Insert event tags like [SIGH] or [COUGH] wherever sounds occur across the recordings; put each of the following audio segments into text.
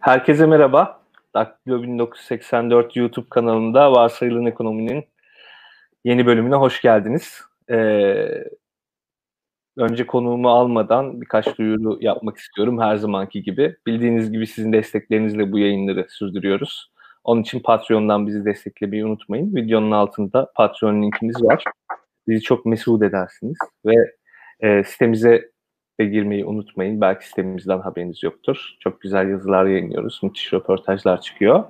Herkese merhaba. Daktilo 1984 YouTube kanalında Varsayılan Ekonomi'nin yeni bölümüne hoş geldiniz. Ee, önce konuğumu almadan birkaç duyuru yapmak istiyorum her zamanki gibi. Bildiğiniz gibi sizin desteklerinizle bu yayınları sürdürüyoruz. Onun için Patreon'dan bizi desteklemeyi unutmayın. Videonun altında Patreon linkimiz var. Bizi çok mesut edersiniz ve e, sitemize de girmeyi unutmayın. Belki sitemizden haberiniz yoktur. Çok güzel yazılar yayınlıyoruz. Müthiş röportajlar çıkıyor.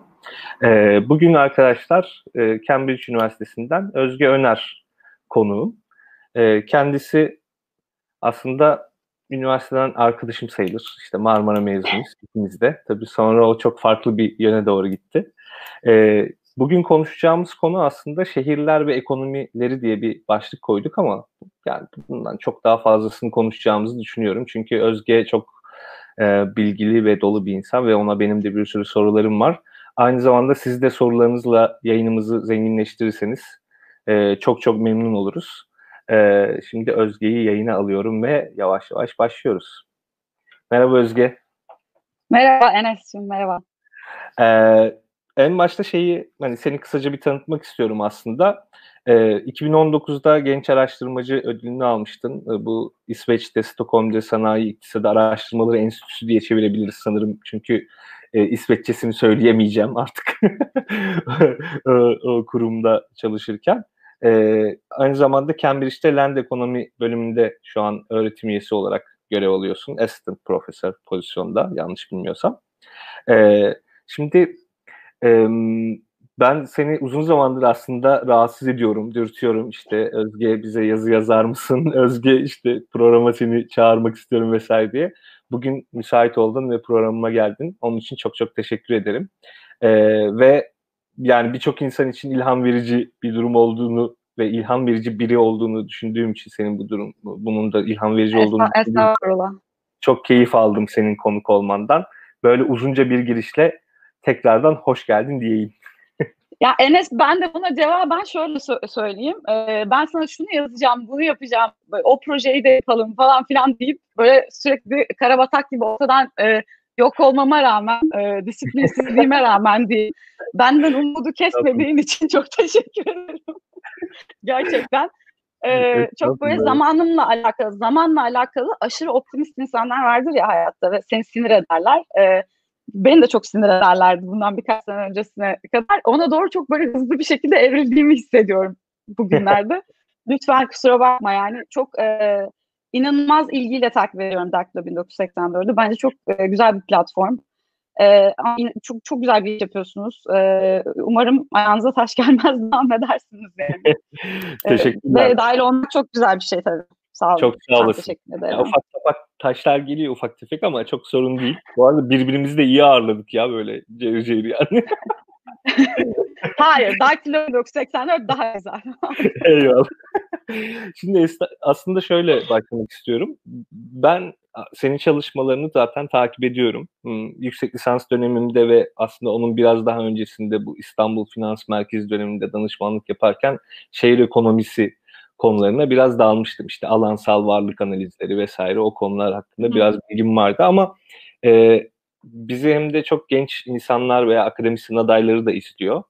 E, bugün arkadaşlar e, Cambridge Üniversitesi'nden Özge Öner konuğum. E, kendisi aslında üniversiteden arkadaşım sayılır. İşte Marmara mezunuyuz ikimiz de. Tabii sonra o çok farklı bir yöne doğru gitti. E, bugün konuşacağımız konu aslında şehirler ve ekonomileri diye bir başlık koyduk ama yani bundan çok daha fazlasını konuşacağımızı düşünüyorum. Çünkü Özge çok e, bilgili ve dolu bir insan ve ona benim de bir sürü sorularım var. Aynı zamanda siz de sorularınızla yayınımızı zenginleştirirseniz e, çok çok memnun oluruz. E, şimdi Özge'yi yayına alıyorum ve yavaş yavaş başlıyoruz. Merhaba Özge. Merhaba Enes'cim, merhaba. Ee, en başta şeyi hani seni kısaca bir tanıtmak istiyorum aslında. Ee, 2019'da Genç Araştırmacı ödülünü almıştın. Ee, bu İsveç'te Stockholm'da Sanayi İktisadi Araştırmaları Enstitüsü diye çevirebiliriz sanırım. Çünkü e, İsveççesini söyleyemeyeceğim artık [LAUGHS] o, o kurumda çalışırken. Ee, aynı zamanda Cambridge'de Land Ekonomi bölümünde şu an öğretim üyesi olarak görev alıyorsun. Assistant Professor pozisyonda yanlış bilmiyorsam. Ee, şimdi e, ben seni uzun zamandır aslında rahatsız ediyorum, dürtüyorum. İşte Özge bize yazı yazar mısın? [LAUGHS] Özge işte programa seni çağırmak istiyorum vesaire diye. Bugün müsait oldun ve programıma geldin. Onun için çok çok teşekkür ederim. Ee, ve yani birçok insan için ilham verici bir durum olduğunu ve ilham verici biri olduğunu düşündüğüm için senin bu durum bunun da ilham verici olduğunu Estağfurullah. Çok keyif aldım senin konuk olmandan. Böyle uzunca bir girişle tekrardan hoş geldin diyeyim. Ya Enes ben de buna cevaben şöyle sö- söyleyeyim. Ee, ben sana şunu yazacağım, bunu yapacağım, böyle, o projeyi de yapalım falan filan deyip böyle sürekli karabatak gibi ortadan e, yok olmama rağmen, e, disiplinsizliğime [LAUGHS] rağmen değil. Benden umudu kesmediğin için çok [LAUGHS] teşekkür ederim. Gerçekten. Ee, çok böyle zamanımla alakalı, zamanla alakalı aşırı optimist insanlar vardır ya hayatta ve seni sinir ederler. Ee, beni de çok sinir ederlerdi bundan birkaç sene öncesine kadar. Ona doğru çok böyle hızlı bir şekilde evrildiğimi hissediyorum bugünlerde. [LAUGHS] Lütfen kusura bakma yani çok e, inanılmaz ilgiyle takip ediyorum Daktilo 1984'ü. Bence çok e, güzel bir platform. E, çok çok güzel bir iş yapıyorsunuz. E, umarım ayağınıza taş [LAUGHS] gelmez devam edersiniz yani. [LAUGHS] Teşekkürler. E, ve dahil olmak çok güzel bir şey tabii. Sağ olun. Çok sağ olasın. Teşekkür ederim. Ya, ufak ufak taşlar geliyor ufak tefek ama çok sorun değil. Bu arada birbirimizi de iyi ağırladık ya böyle cevir cevir yani. [LAUGHS] Hayır, Daktilo 1984 daha güzel. [LAUGHS] Eyvallah. Şimdi aslında şöyle başlamak istiyorum. Ben senin çalışmalarını zaten takip ediyorum. Yüksek lisans dönemimde ve aslında onun biraz daha öncesinde bu İstanbul Finans Merkezi döneminde danışmanlık yaparken şehir ekonomisi konularına biraz dalmıştım. İşte alansal varlık analizleri vesaire o konular hakkında biraz bilgim vardı ama e, bizi hem de çok genç insanlar veya akademisyen adayları da istiyor.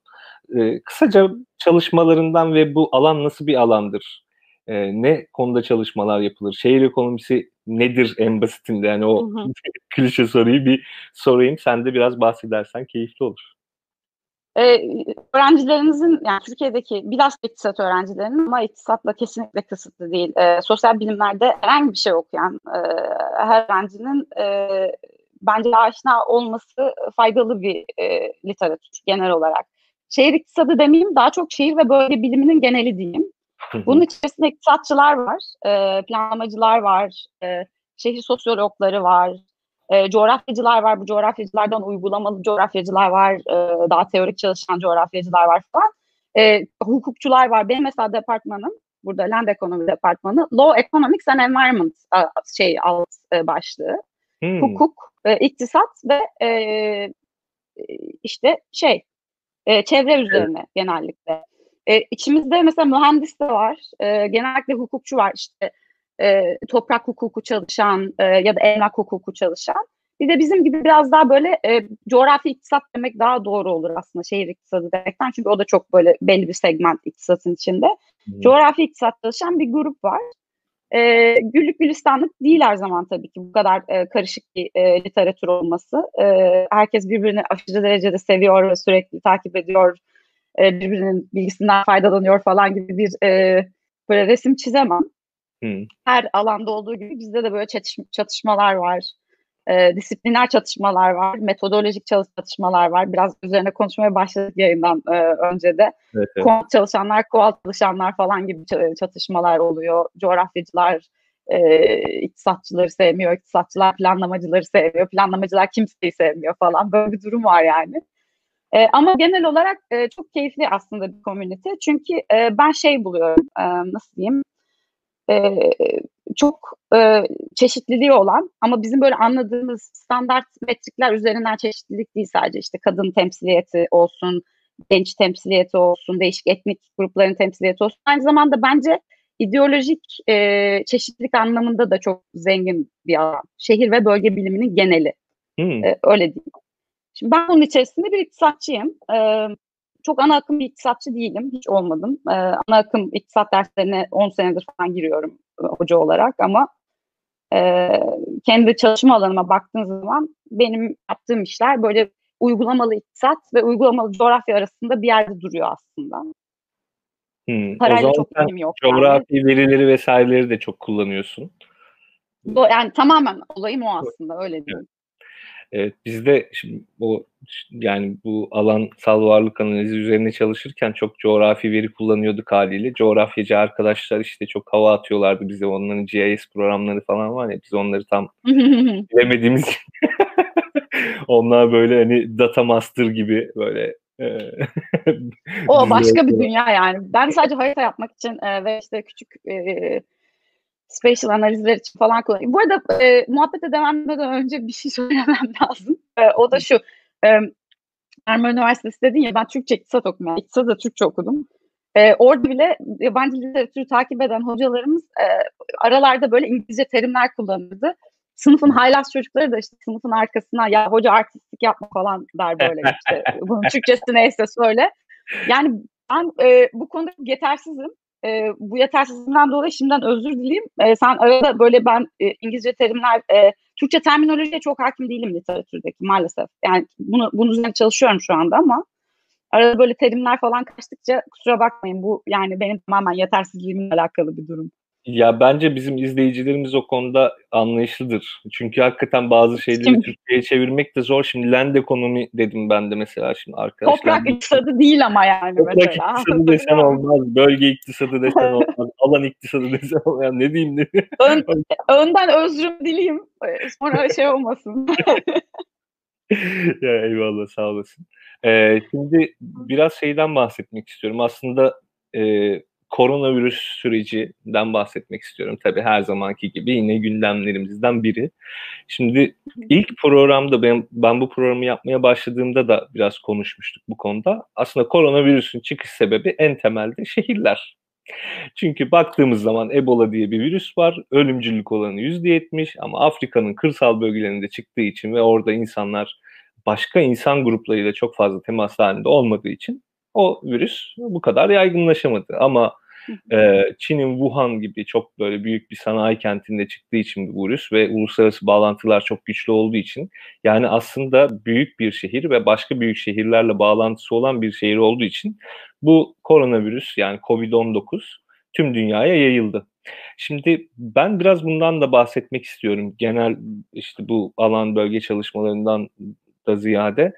E, kısaca çalışmalarından ve bu alan nasıl bir alandır? E, ne konuda çalışmalar yapılır? Şehir ekonomisi nedir en basitinde? Yani o [LAUGHS] klişe soruyu bir sorayım. Sen de biraz bahsedersen keyifli olur. Ee, öğrencilerinizin yani Türkiye'deki biraz iktisat öğrencilerinin ama iktisatla kesinlikle kısıtlı değil. Ee, sosyal bilimlerde herhangi bir şey okuyan e, her öğrencinin e, bence aşina olması faydalı bir e, literatür genel olarak. Şehir iktisadı demeyeyim daha çok şehir ve bölge biliminin geneli diyeyim. Bunun içerisinde iktisatçılar var, e, planlamacılar var, e, şehir sosyologları var, e, coğrafyacılar var. Bu coğrafyacılardan uygulamalı coğrafyacılar var. E, daha teorik çalışan coğrafyacılar var falan. E, hukukçular var. Benim mesela departmanım burada Land Economy departmanı Law Economics and Environment şey alt e, başlığı. Hmm. Hukuk, e, iktisat ve e, işte şey e, çevre üzerine evet. genellikle. E, içimizde mesela mühendis de var. E, genellikle hukukçu var. İşte e, toprak hukuku çalışan e, ya da emlak hukuku çalışan. Bir de bizim gibi biraz daha böyle e, coğrafi iktisat demek daha doğru olur aslında şehir iktisadı demekten. Çünkü o da çok böyle belli bir segment iktisatın içinde. Hmm. Coğrafi iktisat çalışan bir grup var. E, güllük gülistanlık değil her zaman tabii ki bu kadar e, karışık bir e, literatür olması. E, herkes birbirini aşırı derecede seviyor ve sürekli takip ediyor. E, birbirinin bilgisinden faydalanıyor falan gibi bir e, böyle resim çizemem. Hmm. Her alanda olduğu gibi bizde de böyle çatışma, çatışmalar var. E, disipliner çatışmalar var. Metodolojik çatışmalar var. Biraz üzerine konuşmaya başladık yayından e, önce de. Evet, evet. Kuant çalışanlar, kuant çalışanlar falan gibi çatışmalar oluyor. Coğrafyacılar, e, iktisatçıları sevmiyor, iktisatçılar planlamacıları sevmiyor, planlamacılar kimseyi sevmiyor falan. Böyle bir durum var yani. E, ama genel olarak e, çok keyifli aslında bir komünite. Çünkü e, ben şey buluyorum, e, nasıl diyeyim, e, çok e, çeşitliliği olan ama bizim böyle anladığımız standart metrikler üzerinden çeşitlilik değil sadece işte kadın temsiliyeti olsun, genç temsiliyeti olsun, değişik etnik grupların temsiliyeti olsun. Aynı zamanda bence ideolojik e, çeşitlilik anlamında da çok zengin bir alan. Şehir ve bölge biliminin geneli. Hmm. E, öyle değil. Şimdi ben bunun içerisinde bir iktisatçıyım. E, çok ana akım bir iktisatçı değilim. Hiç olmadım. E, ana akım iktisat derslerine 10 senedir falan giriyorum e, hoca olarak ama e, kendi çalışma alanıma baktığın zaman benim yaptığım işler böyle uygulamalı iktisat ve uygulamalı coğrafya arasında bir yerde duruyor aslında. Hmm, Parayla çok ilgim yok. Coğrafi yani. verileri vesaireleri de çok kullanıyorsun. Yani tamamen olayım o aslında öyle. Evet. Evet, biz de şimdi o yani bu alansal varlık analizi üzerine çalışırken çok coğrafi veri kullanıyorduk haliyle. Coğrafyacı arkadaşlar işte çok hava atıyorlardı bize onların GIS programları falan var ya biz onları tam [LAUGHS] bilemediğimiz [LAUGHS] onlar böyle hani data master gibi böyle o [LAUGHS] başka bir dünya yani. Ben sadece harita yapmak için e, ve işte küçük e, spatial analizler için falan kullanıyorum. Bu arada e, muhabbete devam etmeden önce bir şey [LAUGHS] söylemem lazım. E, o da şu. E, Ermeni Üniversitesi dedin ya ben Türkçe iktisat. Yani iktisat da Türkçe okudum. E, orada bile yabancı literatürü takip eden hocalarımız e, aralarda böyle İngilizce terimler kullanırdı. Sınıfın haylaz çocukları da işte sınıfın arkasına ya hoca artistik yapma falan der böyle işte. [LAUGHS] Bunun Türkçesi neyse söyle. Yani ben e, bu konuda yetersizim e, bu yetersizliğinden dolayı şimdiden özür dileyim. E, sen arada böyle ben e, İngilizce terimler, e, Türkçe terminolojiye çok hakim değilim literatürdeki maalesef. Yani bunu bunun üzerine çalışıyorum şu anda ama arada böyle terimler falan kaçtıkça kusura bakmayın bu yani benim tamamen yetersizliğimle alakalı bir durum. Ya bence bizim izleyicilerimiz o konuda anlayışlıdır. Çünkü hakikaten bazı şeyleri Şimdi, Türkçe'ye çevirmek de zor. Şimdi land ekonomi dedim ben de mesela şimdi arkadaşlar. Toprak iktisadı değil ama yani Toprak mesela. iktisadı [LAUGHS] desen olmaz. Bölge iktisadı desen [LAUGHS] olmaz. alan iktisadı desen olmaz. Yani ne diyeyim ne Ön, önden özrüm dileyim. Sonra şey olmasın. [LAUGHS] ya eyvallah sağ olasın. Ee, şimdi biraz şeyden bahsetmek istiyorum. Aslında e, koronavirüs sürecinden bahsetmek istiyorum. Tabii her zamanki gibi yine gündemlerimizden biri. Şimdi ilk programda ben, ben bu programı yapmaya başladığımda da biraz konuşmuştuk bu konuda. Aslında koronavirüsün çıkış sebebi en temelde şehirler. Çünkü baktığımız zaman Ebola diye bir virüs var. Ölümcüllük olanı %70 ama Afrika'nın kırsal bölgelerinde çıktığı için ve orada insanlar başka insan gruplarıyla çok fazla temas halinde olmadığı için o virüs bu kadar yaygınlaşamadı. Ama e, Çin'in Wuhan gibi çok böyle büyük bir sanayi kentinde çıktığı için bu virüs ve uluslararası bağlantılar çok güçlü olduğu için yani aslında büyük bir şehir ve başka büyük şehirlerle bağlantısı olan bir şehir olduğu için bu koronavirüs yani Covid-19 tüm dünyaya yayıldı. Şimdi ben biraz bundan da bahsetmek istiyorum. Genel işte bu alan bölge çalışmalarından da ziyade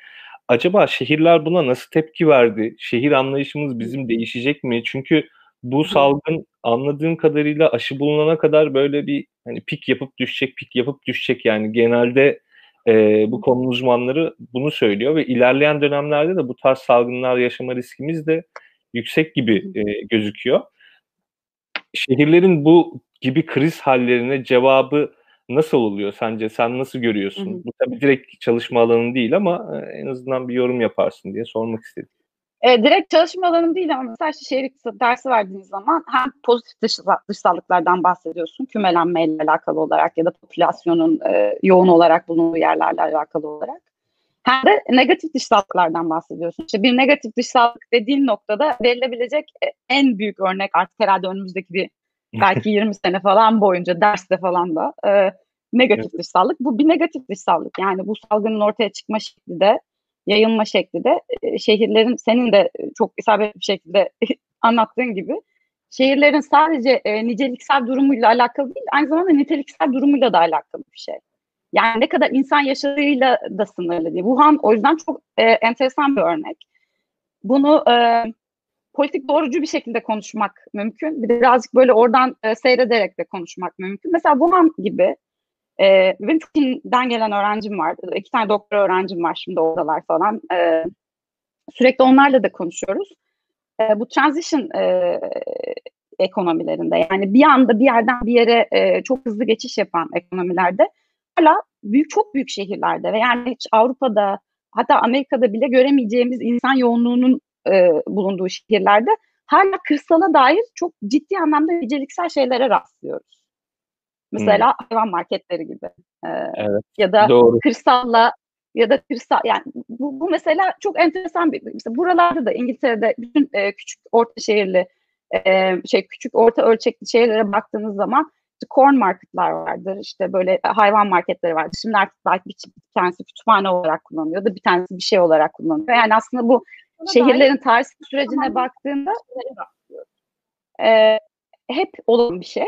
acaba şehirler buna nasıl tepki verdi? Şehir anlayışımız bizim değişecek mi? Çünkü bu salgın anladığım kadarıyla aşı bulunana kadar böyle bir hani pik yapıp düşecek, pik yapıp düşecek yani genelde e, bu konu uzmanları bunu söylüyor ve ilerleyen dönemlerde de bu tarz salgınlar yaşama riskimiz de yüksek gibi e, gözüküyor. Şehirlerin bu gibi kriz hallerine cevabı nasıl oluyor sence? Sen nasıl görüyorsun? Hı hı. Bu tabii direkt çalışma alanı değil ama en azından bir yorum yaparsın diye sormak istedim. E, direkt çalışma alanım değil ama mesela işte şehir dersi verdiğiniz zaman hem pozitif dış, dışsallıklardan bahsediyorsun kümelenmeyle alakalı olarak ya da popülasyonun e, yoğun olarak bulunduğu yerlerle alakalı olarak. Hem de negatif dışsallıklardan bahsediyorsun. İşte bir negatif dışsallık dediğin noktada verilebilecek e, en büyük örnek artık herhalde önümüzdeki bir belki [LAUGHS] 20 sene falan boyunca derste falan da e, negatif dışsallık. Bu bir negatif dışsallık. Yani bu salgının ortaya çıkma şekli de yayılma şekli de e, şehirlerin senin de çok isabetli bir şekilde [LAUGHS] anlattığın gibi şehirlerin sadece e, niceliksel durumuyla alakalı değil aynı zamanda niteliksel durumuyla da alakalı bir şey. Yani ne kadar insan yaşadığıyla da sınırlı değil. Wuhan o yüzden çok e, enteresan bir örnek. Bunu e, politik doğrucu bir şekilde konuşmak mümkün. Birazcık böyle oradan e, seyrederek de konuşmak mümkün. Mesela Wuhan gibi e, benim Çin'den gelen öğrencim var. İki tane doktor öğrencim var şimdi oradalar falan. E, sürekli onlarla da konuşuyoruz. E, bu transition e, ekonomilerinde yani bir anda bir yerden bir yere e, çok hızlı geçiş yapan ekonomilerde hala büyük çok büyük şehirlerde ve yani hiç Avrupa'da hatta Amerika'da bile göremeyeceğimiz insan yoğunluğunun e, bulunduğu şehirlerde hala kırsala dair çok ciddi anlamda niceliksel şeylere rastlıyoruz. Mesela hmm. hayvan marketleri gibi. Ee, evet, ya da doğru. kırsalla ya da kırsal yani bu, bu mesela çok enteresan bir mesela buralarda da İngiltere'de bütün e, küçük orta şehirli e, şey küçük orta ölçekli şehirlere baktığınız zaman işte corn marketlar vardır işte böyle hayvan marketleri vardır. Şimdi artık belki bir tanesi kütüphane olarak kullanılıyor da bir tanesi bir şey olarak kullanılıyor. Yani aslında bu şehirlerin tarih sürecine baktığında e, hep olan bir şey.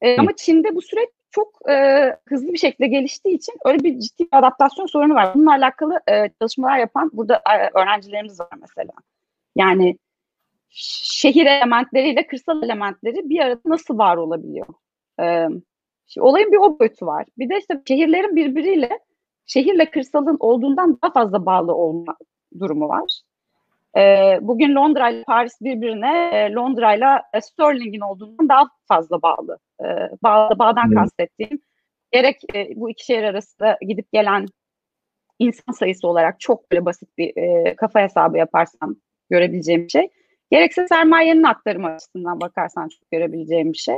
E, ama Çin'de bu süreç çok e, hızlı bir şekilde geliştiği için öyle bir ciddi bir adaptasyon sorunu var. Bununla alakalı e, çalışmalar yapan burada e, öğrencilerimiz var mesela. Yani şehir elementleriyle kırsal elementleri bir arada nasıl var olabiliyor? E, olayın bir o boyutu var. Bir de işte şehirlerin birbiriyle şehirle kırsalın olduğundan daha fazla bağlı olma durumu var. E, bugün Londra ile Paris birbirine e, Londra ile e, Sterling'in olduğundan daha fazla bağlı. E, bağ, bağdan hmm. kastettiğim gerek e, bu iki şehir arasında gidip gelen insan sayısı olarak çok böyle basit bir e, kafa hesabı yaparsam görebileceğim bir şey. Gerekse sermayenin aktarımı açısından bakarsan çok görebileceğim bir şey.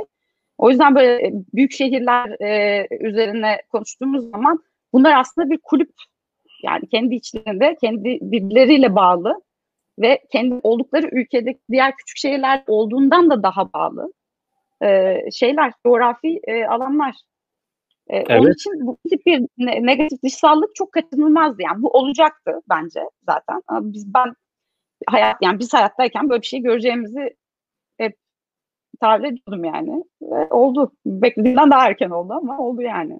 O yüzden böyle büyük şehirler e, üzerine konuştuğumuz zaman bunlar aslında bir kulüp yani kendi içlerinde kendi birbirleriyle bağlı ve kendi oldukları ülkedeki diğer küçük şehirler olduğundan da daha bağlı e, şeyler, coğrafi e, alanlar. E, evet. Onun için bu tip bir negatif dışsallık çok kaçınılmazdı. Yani bu olacaktı bence zaten. Ama biz ben hayat yani biz hayattayken böyle bir şey göreceğimizi hep tahmin ediyordum yani. Ve oldu. Beklediğimden daha erken oldu ama oldu yani.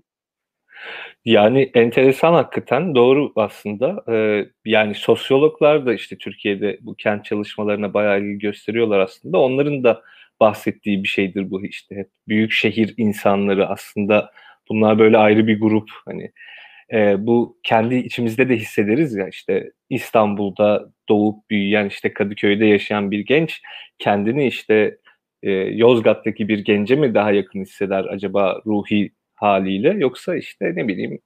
Yani enteresan hakikaten. Doğru aslında. Ee, yani sosyologlar da işte Türkiye'de bu kent çalışmalarına bayağı ilgi gösteriyorlar aslında. Onların da bahsettiği bir şeydir bu işte. Hep büyük şehir insanları aslında. Bunlar böyle ayrı bir grup. Hani e, bu kendi içimizde de hissederiz ya işte İstanbul'da doğup büyüyen işte Kadıköy'de yaşayan bir genç kendini işte e, Yozgat'taki bir gence mi daha yakın hisseder? Acaba ruhi haliyle yoksa işte ne bileyim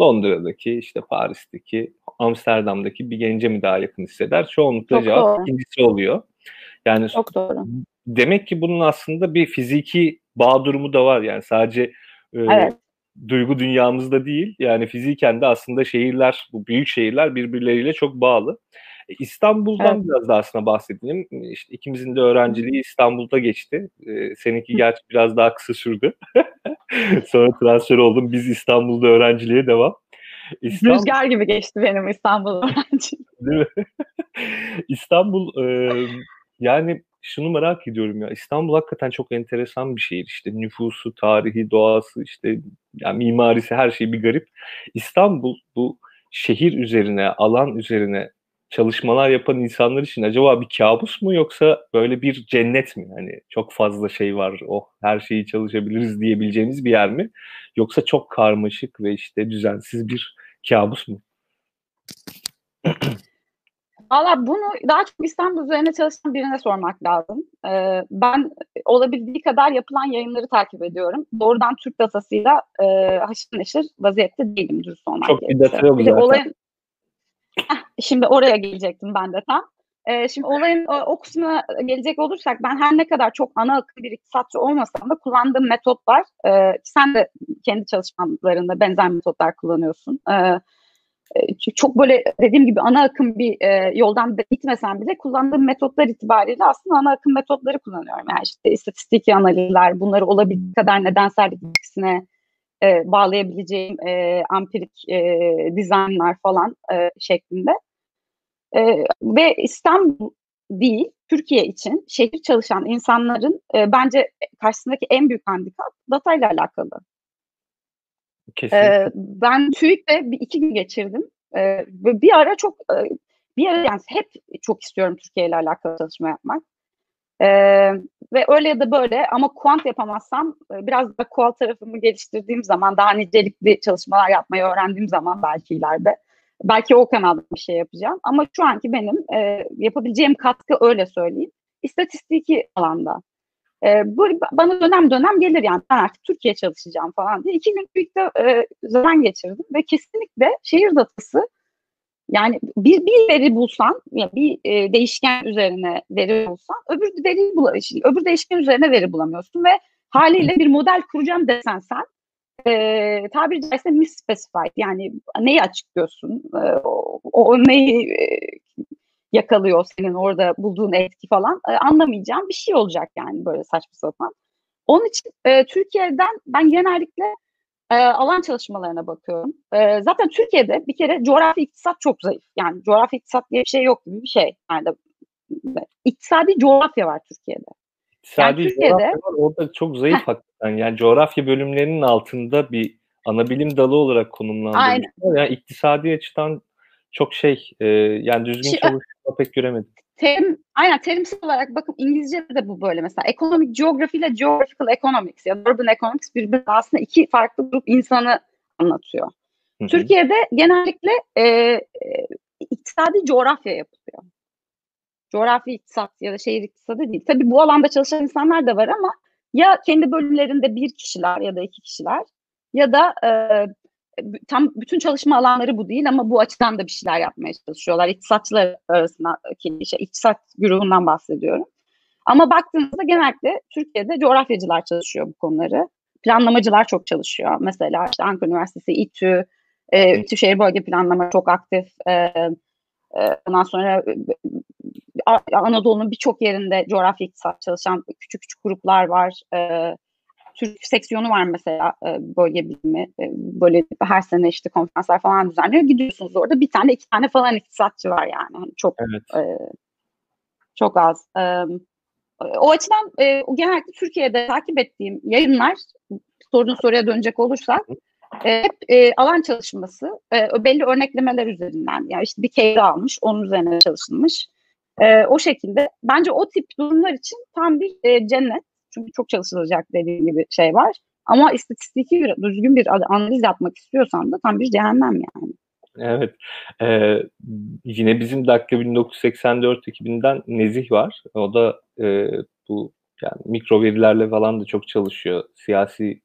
Londra'daki işte Paris'teki Amsterdam'daki bir gence mi daha yakın hisseder? Çoğunlukla Çok cevap doğru. ikincisi oluyor. Yani Çok doğru. demek ki bunun aslında bir fiziki bağ durumu da var yani sadece e, evet. duygu dünyamızda değil yani fiziken de aslında şehirler bu büyük şehirler birbirleriyle çok bağlı. E, İstanbul'dan evet. biraz da aslında bahsedelim. İşte ikimizin de öğrenciliği İstanbul'da geçti. Ee, seninki gerçi biraz daha kısa sürdü. [LAUGHS] Sonra transfer oldum. Biz İstanbul'da öğrenciliğe devam. İstanbul... Rüzgar gibi geçti benim İstanbul öğrenciliğim. [LAUGHS] Değil mi? İstanbul e, yani şunu merak ediyorum ya İstanbul hakikaten çok enteresan bir şehir işte nüfusu, tarihi, doğası işte yani mimarisi her şey bir garip. İstanbul bu şehir üzerine, alan üzerine çalışmalar yapan insanlar için acaba bir kabus mu yoksa böyle bir cennet mi? Hani çok fazla şey var, oh her şeyi çalışabiliriz diyebileceğimiz bir yer mi? Yoksa çok karmaşık ve işte düzensiz bir kabus mu? [CLEARS THROAT] Valla bunu daha çok İstanbul üzerine çalışan birine sormak lazım. Ee, ben olabildiği kadar yapılan yayınları takip ediyorum. Doğrudan Türk datasıyla e, haşır neşir vaziyette değilim dürüst olmak Çok bir data yok zaten. Olayın, şimdi oraya gelecektim ben de tam. e, şimdi olayın o, o kısmına gelecek olursak ben her ne kadar çok ana akım bir iktisatçı olmasam da kullandığım metotlar e, sen de kendi çalışmalarında benzer metotlar kullanıyorsun. E, e çok böyle dediğim gibi ana akım bir e, yoldan gitmesem bile kullandığım metotlar itibariyle aslında ana akım metotları kullanıyorum. Yani işte istatistik analizler, bunları olabildiği kadar nedensel ilişkisine e, bağlayabileceğim e, ampirik e, dizaynlar falan e, şeklinde. E, ve İstanbul değil, Türkiye için şehir çalışan insanların e, bence karşısındaki en büyük handikap datayla alakalı. Kesinlikle. E, ben TÜİK'te bir iki gün geçirdim. E, ve bir ara çok e, bir ara yani hep çok istiyorum Türkiye ile alakalı çalışma yapmak. Ee, ve öyle ya da böyle ama kuant yapamazsam e, biraz da kual tarafımı geliştirdiğim zaman daha nicelikli çalışmalar yapmayı öğrendiğim zaman belki ileride belki o kanalda bir şey yapacağım. Ama şu anki benim e, yapabileceğim katkı öyle söyleyeyim. İstatistiki alanda. E, bu bana dönem dönem gelir yani ben artık Türkiye çalışacağım falan diye. iki gün birlikte e, zaman geçirdim ve kesinlikle şehir datası yani bir, bir veri bulsan, ya bir e, değişken üzerine veri bulsan, öbür veri bul öbür değişken üzerine veri bulamıyorsun ve haliyle bir model kuracağım desen sen e, tabiri caizse misspecified yani neyi açıklıyorsun, e, o, o neyi e, yakalıyor senin orada bulduğun etki falan e, anlamayacağım bir şey olacak yani böyle saçma sapan. Onun için e, Türkiye'den ben genellikle e, alan çalışmalarına bakıyorum. E, zaten Türkiye'de bir kere coğrafi iktisat çok zayıf. Yani coğrafi iktisat diye bir şey yok gibi bir şey. Yani iktisadi coğrafya var Türkiye'de. İktisadi yani Türkiye'de, coğrafya var orada çok zayıf hakikaten. Yani coğrafya bölümlerinin altında bir ana bilim dalı olarak konumlandırmışlar. Yani iktisadi açıdan çok şey e, yani düzgün şey, çalışma pek göremedim terim aynen terimsel olarak bakın İngilizce'de de bu böyle mesela economic geography ile geographical economics ya urban economics birbirine aslında iki farklı grup insanı anlatıyor. Hı hı. Türkiye'de genellikle e, e, iktisadi coğrafya yapılıyor. Coğrafi iktisat ya da şehir iktisadı değil. Tabii bu alanda çalışan insanlar da var ama ya kendi bölümlerinde bir kişiler ya da iki kişiler ya da e, tam bütün çalışma alanları bu değil ama bu açıdan da bir şeyler yapmaya çalışıyorlar. İktisatçılar arasındaki işte iktisat grubundan bahsediyorum. Ama baktığınızda genellikle Türkiye'de coğrafyacılar çalışıyor bu konuları. Planlamacılar çok çalışıyor. Mesela işte Ankara Üniversitesi, İTÜ, e, İTÜ Şehir Bölge Planlama çok aktif. E, e, ondan sonra e, Anadolu'nun birçok yerinde coğrafya iktisat çalışan küçük küçük gruplar var. E, Türk seksiyonu var mesela e, bölge bilimi. E, böyle her sene işte konferanslar falan düzenliyor. Gidiyorsunuz orada bir tane iki tane falan iktisatçı var yani. Hani çok evet. e, çok az. E, o açıdan e, genellikle Türkiye'de takip ettiğim yayınlar sorun soruya dönecek olursak e, hep e, alan çalışması e, belli örneklemeler üzerinden yani işte bir keyre almış onun üzerine çalışılmış. E, o şekilde bence o tip durumlar için tam bir e, cennet. Çünkü çok çalışılacak dediğim gibi şey var. Ama istatistiki düzgün bir analiz yapmak istiyorsan da tam bir cehennem yani. Evet. Ee, yine bizim dakika 1984 ekibinden Nezih var. O da e, bu yani mikro verilerle falan da çok çalışıyor. Siyasi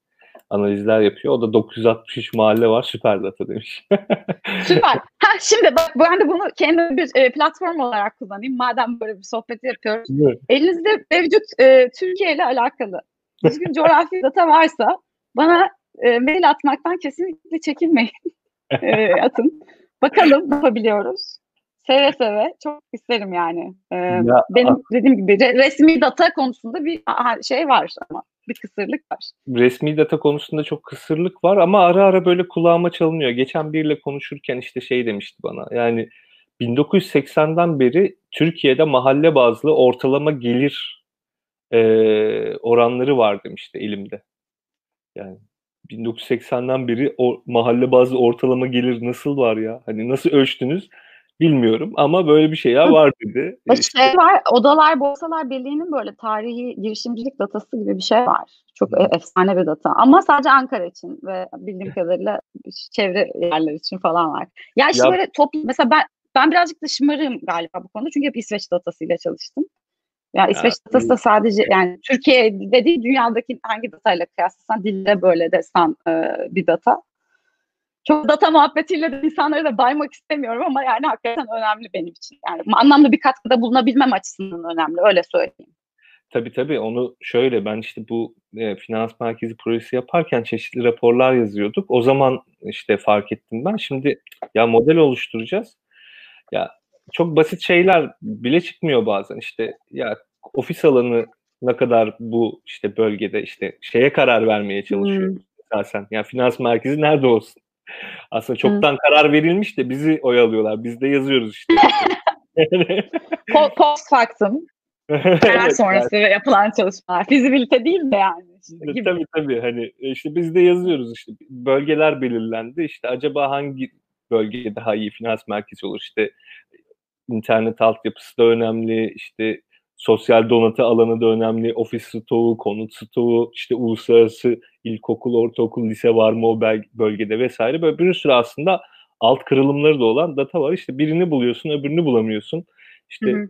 analizler yapıyor. O da 963 mahalle var süper data demiş. [LAUGHS] süper. Ha, şimdi bak ben de bunu kendi bir e, platform olarak kullanayım. Madem böyle bir sohbeti yapıyoruz. Evet. Elinizde mevcut e, Türkiye ile alakalı düzgün [LAUGHS] coğrafi data varsa bana e, mail atmaktan kesinlikle çekinmeyin. [LAUGHS] e, atın. Bakalım yapabiliyoruz. Seve seve. Çok isterim yani. Ee, ya, benim dediğim gibi resmi data konusunda bir şey var ama bir kısırlık var. Resmi data konusunda çok kısırlık var ama ara ara böyle kulağıma çalınıyor. Geçen biriyle konuşurken işte şey demişti bana. Yani 1980'den beri Türkiye'de mahalle bazlı ortalama gelir e, oranları var demişti elimde. Yani 1980'den beri o mahalle bazlı ortalama gelir nasıl var ya? Hani nasıl ölçtünüz? Bilmiyorum ama böyle bir şey var dedi. [LAUGHS] O şey var, Odalar Borsalar Birliği'nin böyle tarihi girişimcilik datası gibi bir şey var. Çok efsane bir data. Ama sadece Ankara için ve bildiğim [LAUGHS] kadarıyla çevre yerler için falan var. Ya işte ya, böyle top, mesela ben ben birazcık da şımarığım galiba bu konuda. Çünkü hep İsveç datasıyla çalıştım. Ya İsveç ya, datası da sadece yani Türkiye'de değil dünyadaki hangi datayla kıyaslasan dille böyle destan e, bir data. Çok data muhabbetiyle de insanları da baymak istemiyorum ama yani hakikaten önemli benim için. Yani anlamlı bir katkıda bulunabilmem açısından önemli öyle söyleyeyim. Tabii tabii onu şöyle ben işte bu e, finans merkezi projesi yaparken çeşitli raporlar yazıyorduk. O zaman işte fark ettim ben. Şimdi ya model oluşturacağız. Ya çok basit şeyler bile çıkmıyor bazen. İşte ya ofis alanı ne kadar bu işte bölgede işte şeye karar vermeye çalışıyoruz hmm. esasen. Yani finans merkezi nerede olsun? Aslında çoktan hmm. karar verilmiş de bizi oyalıyorlar. Biz de yazıyoruz işte. [LAUGHS] Post factum. Karar sonrası yani. yapılan çalışmalar. Fizibilite değil de yani. Işte gibi. Tabii tabii. Hani e, işte biz de yazıyoruz işte bölgeler belirlendi. İşte acaba hangi bölge daha iyi finans merkezi olur? İşte internet altyapısı da önemli. İşte sosyal donatı alanı da önemli. Ofis stoğu, konut stoğu, işte uluslararası ilkokul, ortaokul, lise var mı o bölgede vesaire. Böyle bir sürü aslında alt kırılımları da olan data var. İşte birini buluyorsun, öbürünü bulamıyorsun. İşte hı hı.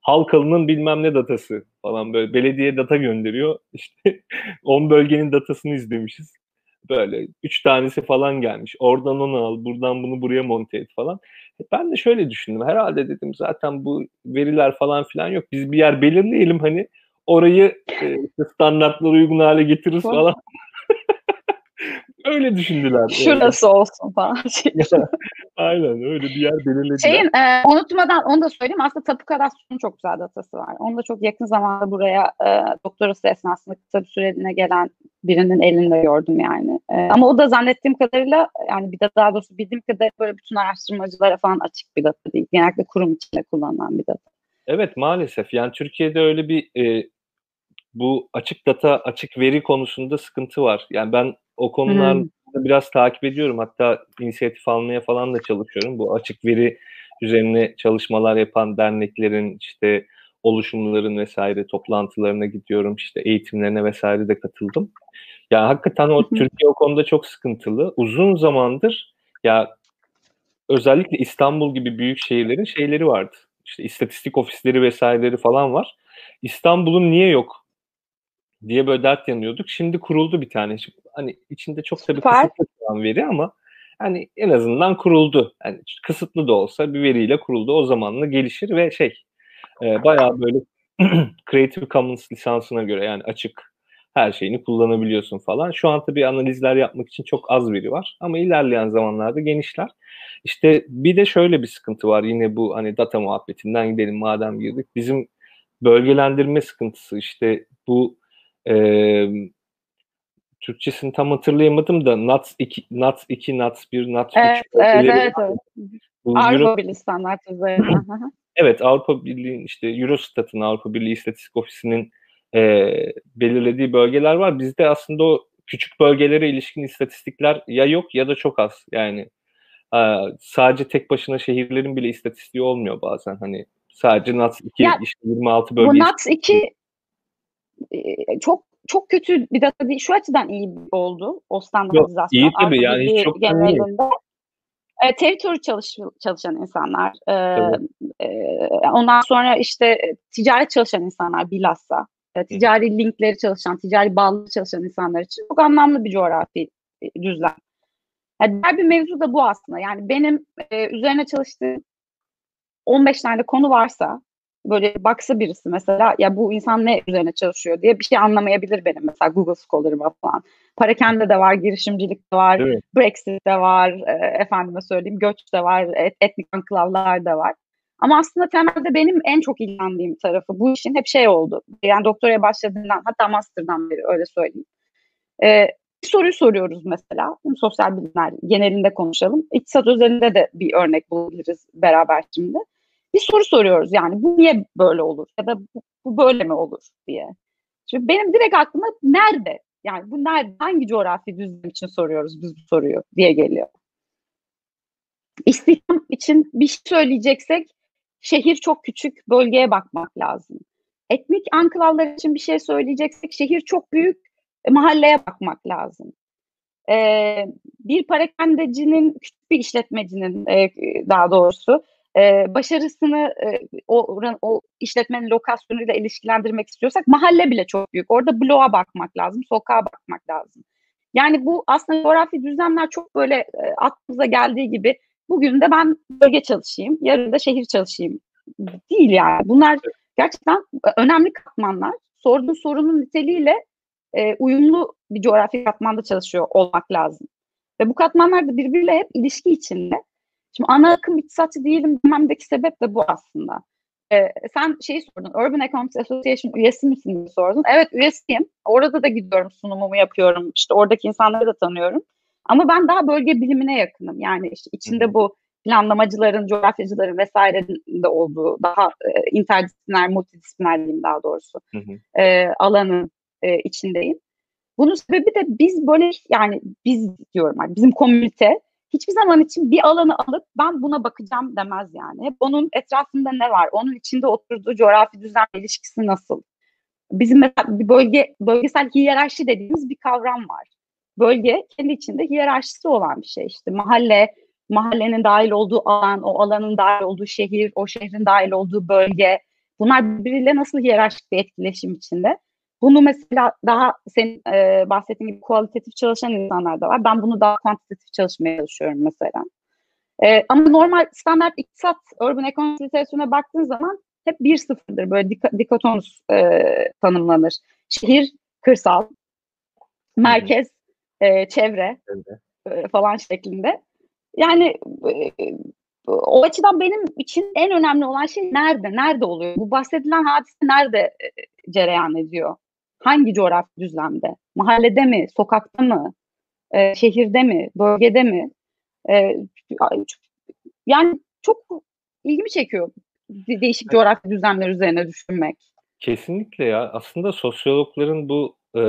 Halkalı'nın bilmem ne datası falan böyle belediye data gönderiyor. İşte [LAUGHS] 10 bölgenin datasını izlemişiz. Böyle 3 tanesi falan gelmiş. Oradan onu al, buradan bunu buraya monte et falan. Ben de şöyle düşündüm. Herhalde dedim zaten bu veriler falan filan yok. Biz bir yer belirleyelim hani orayı e, standartlara uygun hale getiririz falan. Öyle düşündüler. Şurası yani. olsun falan. [LAUGHS] [LAUGHS] Aynen öyle bir yer belirlediler. Şeyin, e, unutmadan onu da söyleyeyim. Aslında Tapu Kadastro'nun çok güzel datası var. Onu da çok yakın zamanda buraya e, doktorası esnasında kısa bir süreliğine gelen birinin elinde gördüm yani. E, ama o da zannettiğim kadarıyla yani bir de daha doğrusu bildiğim kadarıyla böyle bütün araştırmacılara falan açık bir data değil. Genellikle kurum içinde kullanılan bir data. Evet maalesef. Yani Türkiye'de öyle bir e, bu açık data, açık veri konusunda sıkıntı var. Yani ben o konularda hmm. biraz takip ediyorum. Hatta inisiyatif almaya falan da çalışıyorum. Bu açık veri üzerine çalışmalar yapan derneklerin işte oluşumların vesaire toplantılarına gidiyorum. İşte eğitimlerine vesaire de katıldım. Ya hakikaten o Türkiye o konuda çok sıkıntılı. Uzun zamandır ya özellikle İstanbul gibi büyük şehirlerin şeyleri vardı. İşte istatistik ofisleri vesaireleri falan var. İstanbul'un niye yok diye böyle dert yanıyorduk. Şimdi kuruldu bir tane. Hani içinde çok tabii Süper. kısıtlı olan veri ama hani en azından kuruldu. Yani kısıtlı da olsa bir veriyle kuruldu. O zamanla gelişir ve şey e, bayağı böyle [CLEARS THROAT] Creative Commons lisansına göre yani açık her şeyini kullanabiliyorsun falan. Şu an tabii analizler yapmak için çok az veri var ama ilerleyen zamanlarda genişler. İşte bir de şöyle bir sıkıntı var yine bu hani data muhabbetinden gidelim madem girdik. Bizim bölgelendirme sıkıntısı işte bu e, Türkçesini tam hatırlayamadım da NATS 2, NATS 2, NATS 1, NATS 3 evet, evet, evet. Avrupa Birliği standart üzerinden. evet Avrupa Birliği işte Eurostat'ın Avrupa Birliği İstatistik Ofisi'nin e, belirlediği bölgeler var. Bizde aslında o küçük bölgelere ilişkin istatistikler ya yok ya da çok az. Yani e, sadece tek başına şehirlerin bile istatistiği olmuyor bazen. Hani sadece NATS 2 ya, işte 26 bölge. Bu NATS 2 çok çok kötü bir data değil. Şu açıdan iyi oldu o standartizasyon. Yok, iyi tabii yani hiç çok genelinde. E, territory çalış, çalışan insanlar, e, e, ondan sonra işte ticaret çalışan insanlar bilhassa, e, ticari linkleri çalışan, ticari bağlı çalışan insanlar için çok anlamlı bir coğrafi düzlem. Yani diğer bir mevzu da bu aslında. Yani benim e, üzerine çalıştığım 15 tane konu varsa böyle baksa birisi mesela ya bu insan ne üzerine çalışıyor diye bir şey anlamayabilir benim mesela Google Scholar'ıma falan. Parakende de var, girişimcilik de var, evet. Brexit de var, e, efendime söyleyeyim göç de var, et, etnik anklavlar da var. Ama aslında temelde benim en çok ilgilendiğim tarafı bu işin hep şey oldu. Yani doktoraya başladığından hatta master'dan beri öyle söyleyeyim. Ee, bir soruyu soruyoruz mesela. Sosyal bilimler genelinde konuşalım. İktisat özelinde de bir örnek bulabiliriz beraber şimdi bir soru soruyoruz yani bu niye böyle olur ya da bu, bu böyle mi olur diye. Şimdi benim direkt aklıma nerede yani bu nerede hangi coğrafi düzlem için soruyoruz biz bu soruyu diye geliyor. İstihdam için bir şey söyleyeceksek şehir çok küçük bölgeye bakmak lazım. Etnik anklavlar için bir şey söyleyeceksek şehir çok büyük mahalleye bakmak lazım. Ee, bir parakendecinin, küçük bir işletmecinin e, daha doğrusu e, başarısını e, o, o işletmenin lokasyonuyla ilişkilendirmek istiyorsak mahalle bile çok büyük. Orada bloğa bakmak lazım, sokağa bakmak lazım. Yani bu aslında coğrafi düzlemler çok böyle e, aklımıza geldiği gibi bugün de ben bölge çalışayım, yarın da şehir çalışayım değil yani. Bunlar gerçekten önemli katmanlar. Sorduğun sorunun niteliğiyle e, uyumlu bir coğrafi katmanda çalışıyor olmak lazım. Ve bu katmanlar da birbiriyle hep ilişki içinde. Şimdi ana akım iktisatçı değilim dememdeki sebep de bu aslında. Ee, sen şeyi sordun, Urban Economics Association üyesi misin diye sordun. Evet üyesiyim. Orada da gidiyorum, sunumumu yapıyorum. İşte oradaki insanları da tanıyorum. Ama ben daha bölge bilimine yakınım. Yani işte içinde bu planlamacıların, coğrafyacıların vesairenin de olduğu daha e, interdisipliner, multidisipliner diyeyim daha doğrusu hı hı. E, alanın e, içindeyim. Bunun sebebi de biz böyle yani biz diyorum yani bizim komünite hiçbir zaman için bir alanı alıp ben buna bakacağım demez yani. Hep onun etrafında ne var? Onun içinde oturduğu coğrafi düzen ilişkisi nasıl? Bizim mesela bir bölge bölgesel hiyerarşi dediğimiz bir kavram var. Bölge kendi içinde hiyerarşisi olan bir şey işte. Mahalle, mahallenin dahil olduğu alan, o alanın dahil olduğu şehir, o şehrin dahil olduğu bölge. Bunlar birbiriyle nasıl hiyerarşik bir etkileşim içinde? Bunu mesela daha senin e, bahsettiğin gibi kualitatif çalışan insanlar da var. Ben bunu daha kuantitatif çalışmaya çalışıyorum mesela. E, ama normal standart iktisat urban economics literatürüne baktığın zaman hep bir sıfırdır. Böyle dik- dikotonus e, tanımlanır. Şehir, kırsal, merkez, e, çevre e, falan şeklinde. Yani e, o açıdan benim için en önemli olan şey nerede, nerede oluyor? Bu bahsedilen hadise nerede e, cereyan ediyor? Hangi coğrafi düzlemde? Mahallede mi, sokakta mı, e, şehirde mi, bölgede mi? E, yani çok ilgimi çekiyor değişik coğrafi düzlemler üzerine düşünmek. Kesinlikle ya. Aslında sosyologların bu e,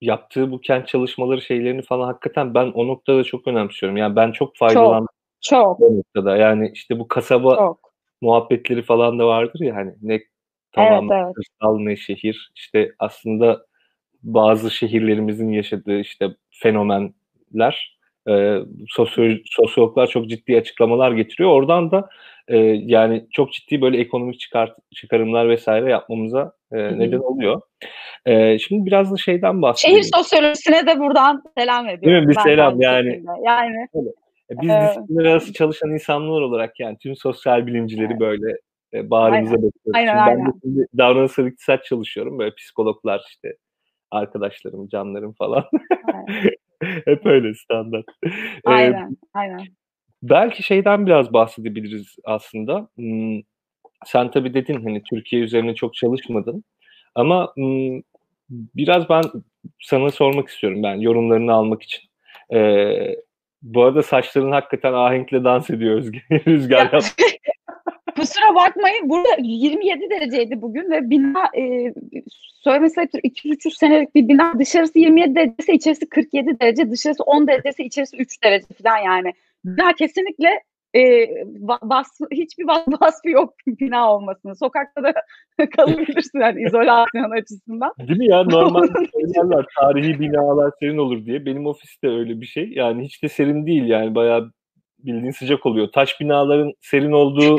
yaptığı bu kent çalışmaları şeylerini falan hakikaten ben o noktada çok önemsiyorum. Yani ben çok faydalandım. Çok. O noktada. Yani işte bu kasaba çok. muhabbetleri falan da vardır ya hani ne Tamam evet, evet. kırsal ne şehir. İşte aslında bazı şehirlerimizin yaşadığı işte fenomenler e, sosyo sosyologlar çok ciddi açıklamalar getiriyor. Oradan da e, yani çok ciddi böyle ekonomik çıkart çıkarımlar vesaire yapmamıza e, neden oluyor. E, şimdi biraz da şeyden bahsedelim. Şehir sosyolojisine de buradan selam ediyorum. Değil mi? Bir selam yani. Yani. Öyle. E, biz disiplinler arası çalışan insanlar olarak yani tüm sosyal bilimcileri evet. böyle e, bağrımıza basıyoruz. Aynen, aynen. Ben de şimdi davranışsal iktisat çalışıyorum. Böyle psikologlar işte arkadaşlarım, canlarım falan. [LAUGHS] Hep öyle standart. Aynen, ee, aynen. Belki şeyden biraz bahsedebiliriz aslında. Hmm, sen tabii dedin hani Türkiye üzerine çok çalışmadın. Ama hmm, biraz ben sana sormak istiyorum ben yorumlarını almak için. Ee, bu arada saçların hakikaten ahenkle dans ediyor Özge. [LAUGHS] Rüzgar yaptı. [LAUGHS] Kusura bakmayın burada 27 dereceydi bugün ve bina e, söylemesi 200-300 senelik bir bina dışarısı 27 derecesi içerisi 47 derece dışarısı 10 derecesi içerisi 3 derece falan yani. Bina kesinlikle e, vasfı, hiçbir vasfı yok bina olmasının. Sokakta da [LAUGHS] kalabilirsin yani izolasyon açısından. Değil mi ya? Normal [LAUGHS] söylerler tarihi binalar serin olur diye. Benim ofiste öyle bir şey. Yani hiç de serin değil yani bayağı bildiğin sıcak oluyor. Taş binaların serin olduğu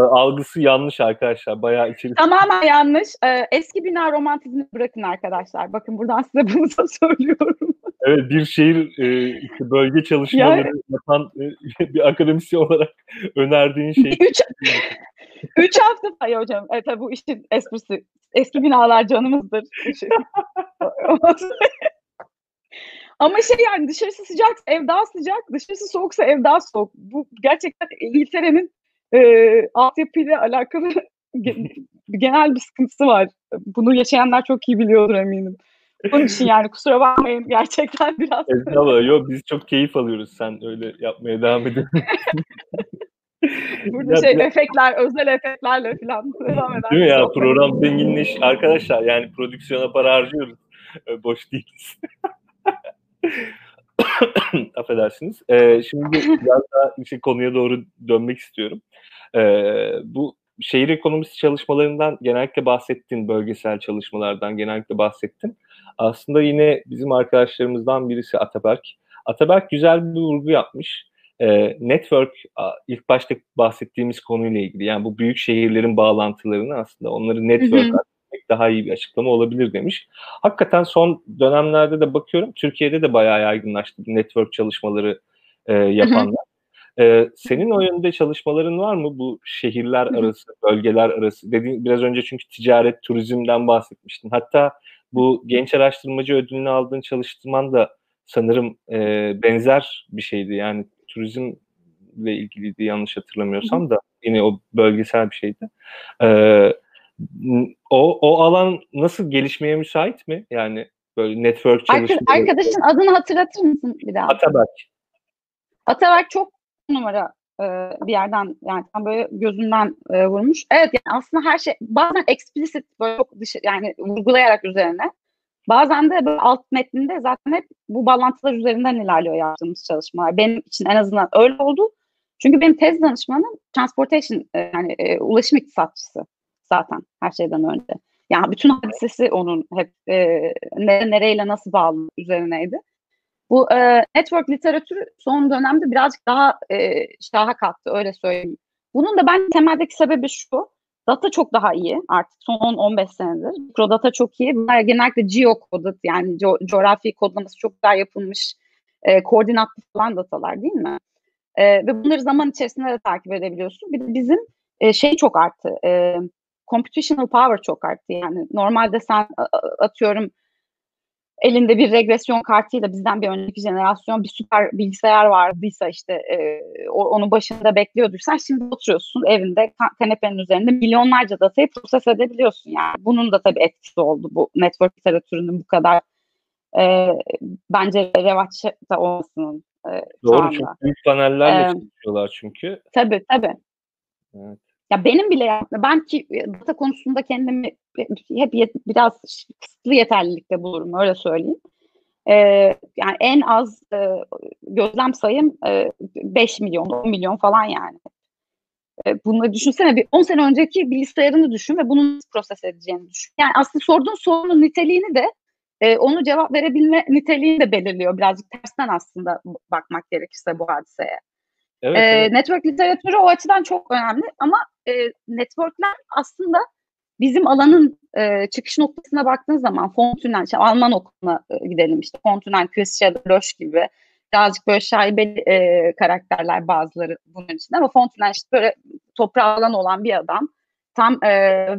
algısı yanlış arkadaşlar. Bayağı içeri... Tamamen yanlış. Ee, eski bina romantizmi bırakın arkadaşlar. Bakın buradan size bunu da [LAUGHS] söylüyorum. Evet bir şehir e, işte bölge çalışmaları yani, yapan e, [LAUGHS] bir akademisyen olarak [LAUGHS] önerdiğin şey. Üç, üç hafta hayır hocam. Evet tabii bu işin esprisi. Eski binalar canımızdır. Ama şey yani dışarısı sıcak, ev daha sıcak, dışarısı soğuksa ev daha soğuk. Bu gerçekten İngiltere'nin e, altyapıyla alakalı [LAUGHS] genel bir sıkıntısı var. Bunu yaşayanlar çok iyi biliyordur eminim. Bunun için [LAUGHS] yani kusura bakmayın gerçekten [LAUGHS] biraz. Estağfurullah. Yok biz çok keyif alıyoruz. Sen öyle yapmaya devam edin. Burada ya, şey ya. efektler, özel efektlerle falan devam eder. Değil mi ya? Program zenginleş. Arkadaşlar yani prodüksiyona para harcıyoruz. Boş değiliz. [COUGHS] Affedersiniz. Ee, şimdi biraz daha işte konuya doğru dönmek istiyorum. Ee, bu şehir ekonomisi çalışmalarından genellikle bahsettin, bölgesel çalışmalardan genellikle bahsettin. Aslında yine bizim arkadaşlarımızdan birisi Ataberk. Ataberk güzel bir vurgu yapmış. Ee, network ilk başta bahsettiğimiz konuyla ilgili yani bu büyük şehirlerin bağlantılarını aslında onları network daha iyi bir açıklama olabilir demiş. Hakikaten son dönemlerde de bakıyorum Türkiye'de de bayağı yaygınlaştı network çalışmaları e, yapanlar. Ee, senin o yönde çalışmaların var mı bu şehirler arası, bölgeler arası? Dediğin biraz önce çünkü ticaret, turizmden bahsetmiştin. Hatta bu genç araştırmacı ödülünü aldığın çalıştırman da sanırım e, benzer bir şeydi. Yani turizmle ilgiliydi yanlış hatırlamıyorsam da yine o bölgesel bir şeydi. Ee, o, o alan nasıl gelişmeye müsait mi? Yani böyle network çalışmaları. Arkadaşın adını hatırlatır mısın bir daha? Ataberk. Ataberk çok numara e, bir yerden yani tam böyle gözünden e, vurmuş. Evet yani aslında her şey bazen explicit böyle çok dışı yani vurgulayarak üzerine bazen de böyle alt metninde zaten hep bu bağlantılar üzerinden ilerliyor yaptığımız çalışmalar. Benim için en azından öyle oldu. Çünkü benim tez danışmanım transportation e, yani e, ulaşım iktisatçısı zaten her şeyden önce. Yani bütün hadisesi onun hep e, nere, nereyle nasıl bağlı üzerineydi. Bu e, network literatürü son dönemde birazcık daha e, şaha kalktı öyle söyleyeyim. Bunun da ben temeldeki sebebi şu. Data çok daha iyi artık son 10-15 senedir. Mikrodata çok iyi. Bunlar genellikle geocoded yani co- coğrafi kodlaması çok daha yapılmış e, koordinatlı falan datalar değil mi? E, ve bunları zaman içerisinde de takip edebiliyorsun. Bir de bizim e, şey çok arttı. E, computational power çok arttı. Yani normalde sen atıyorum elinde bir regresyon kartıyla bizden bir önceki jenerasyon bir süper bilgisayar vardıysa işte e, onun başında bekliyorduysan şimdi oturuyorsun evinde kanepenin üzerinde milyonlarca datayı proses edebiliyorsun yani. Bunun da tabii etkisi oldu bu network literatürünün bu kadar e, bence revaçta olmasının e, Doğru çok büyük panellerle ee, çalışıyorlar çünkü. Tabii tabii. Evet. Ya benim bile yapma, ben ki e, data konusunda kendimi hep yet, biraz kısıtlı yeterlilikte bulurum öyle söyleyeyim. Ee, yani en az e, gözlem sayım e, 5 milyon, 10 milyon falan yani. E, bunu düşünsene bir 10 sene önceki bilgisayarını düşün ve bunu nasıl proses edeceğini düşün. Yani aslında sorduğun sorunun niteliğini de e, onu cevap verebilme niteliğini de belirliyor. Birazcık tersten aslında bakmak gerekirse bu hadiseye. Evet, e, evet. Network literatürü o açıdan çok önemli ama e, networkler aslında bizim alanın e, çıkış noktasına baktığın zaman Fontünen, işte Alman okuluna e, gidelim işte Fontünen, Christian Loş gibi birazcık böyle şaibeli e, karakterler bazıları bunun içinde ama Fontünen işte böyle toprağı alan olan bir adam. Tam e,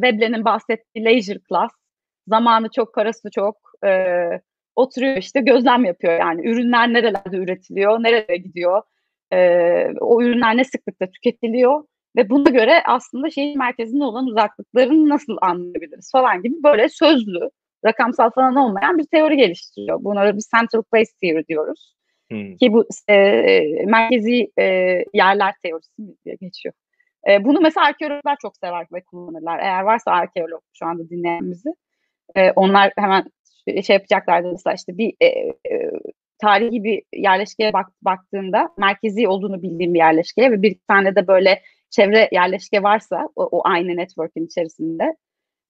Veblen'in bahsettiği leisure class, zamanı çok, parası çok, e, oturuyor işte gözlem yapıyor yani ürünler nerelerde üretiliyor, nereye gidiyor, e, o ürünler ne sıklıkta tüketiliyor ve buna göre aslında şehir merkezinde olan uzaklıklarını nasıl anlayabiliriz falan gibi böyle sözlü, rakamsal falan olmayan bir teori geliştiriyor. Buna bir central place theory diyoruz. Hmm. Ki bu e, merkezi e, yerler teorisi diye geçiyor. E, bunu mesela arkeologlar çok sever ve kullanırlar. Eğer varsa arkeolog şu anda dinleyenimizi e, onlar hemen şey yapacaklardı mesela işte bir e, e, tarihi bir yerleşkeye bak, baktığında merkezi olduğunu bildiğim bir yerleşkeye ve bir tane de böyle çevre yerleşke varsa o, o aynı network'ün içerisinde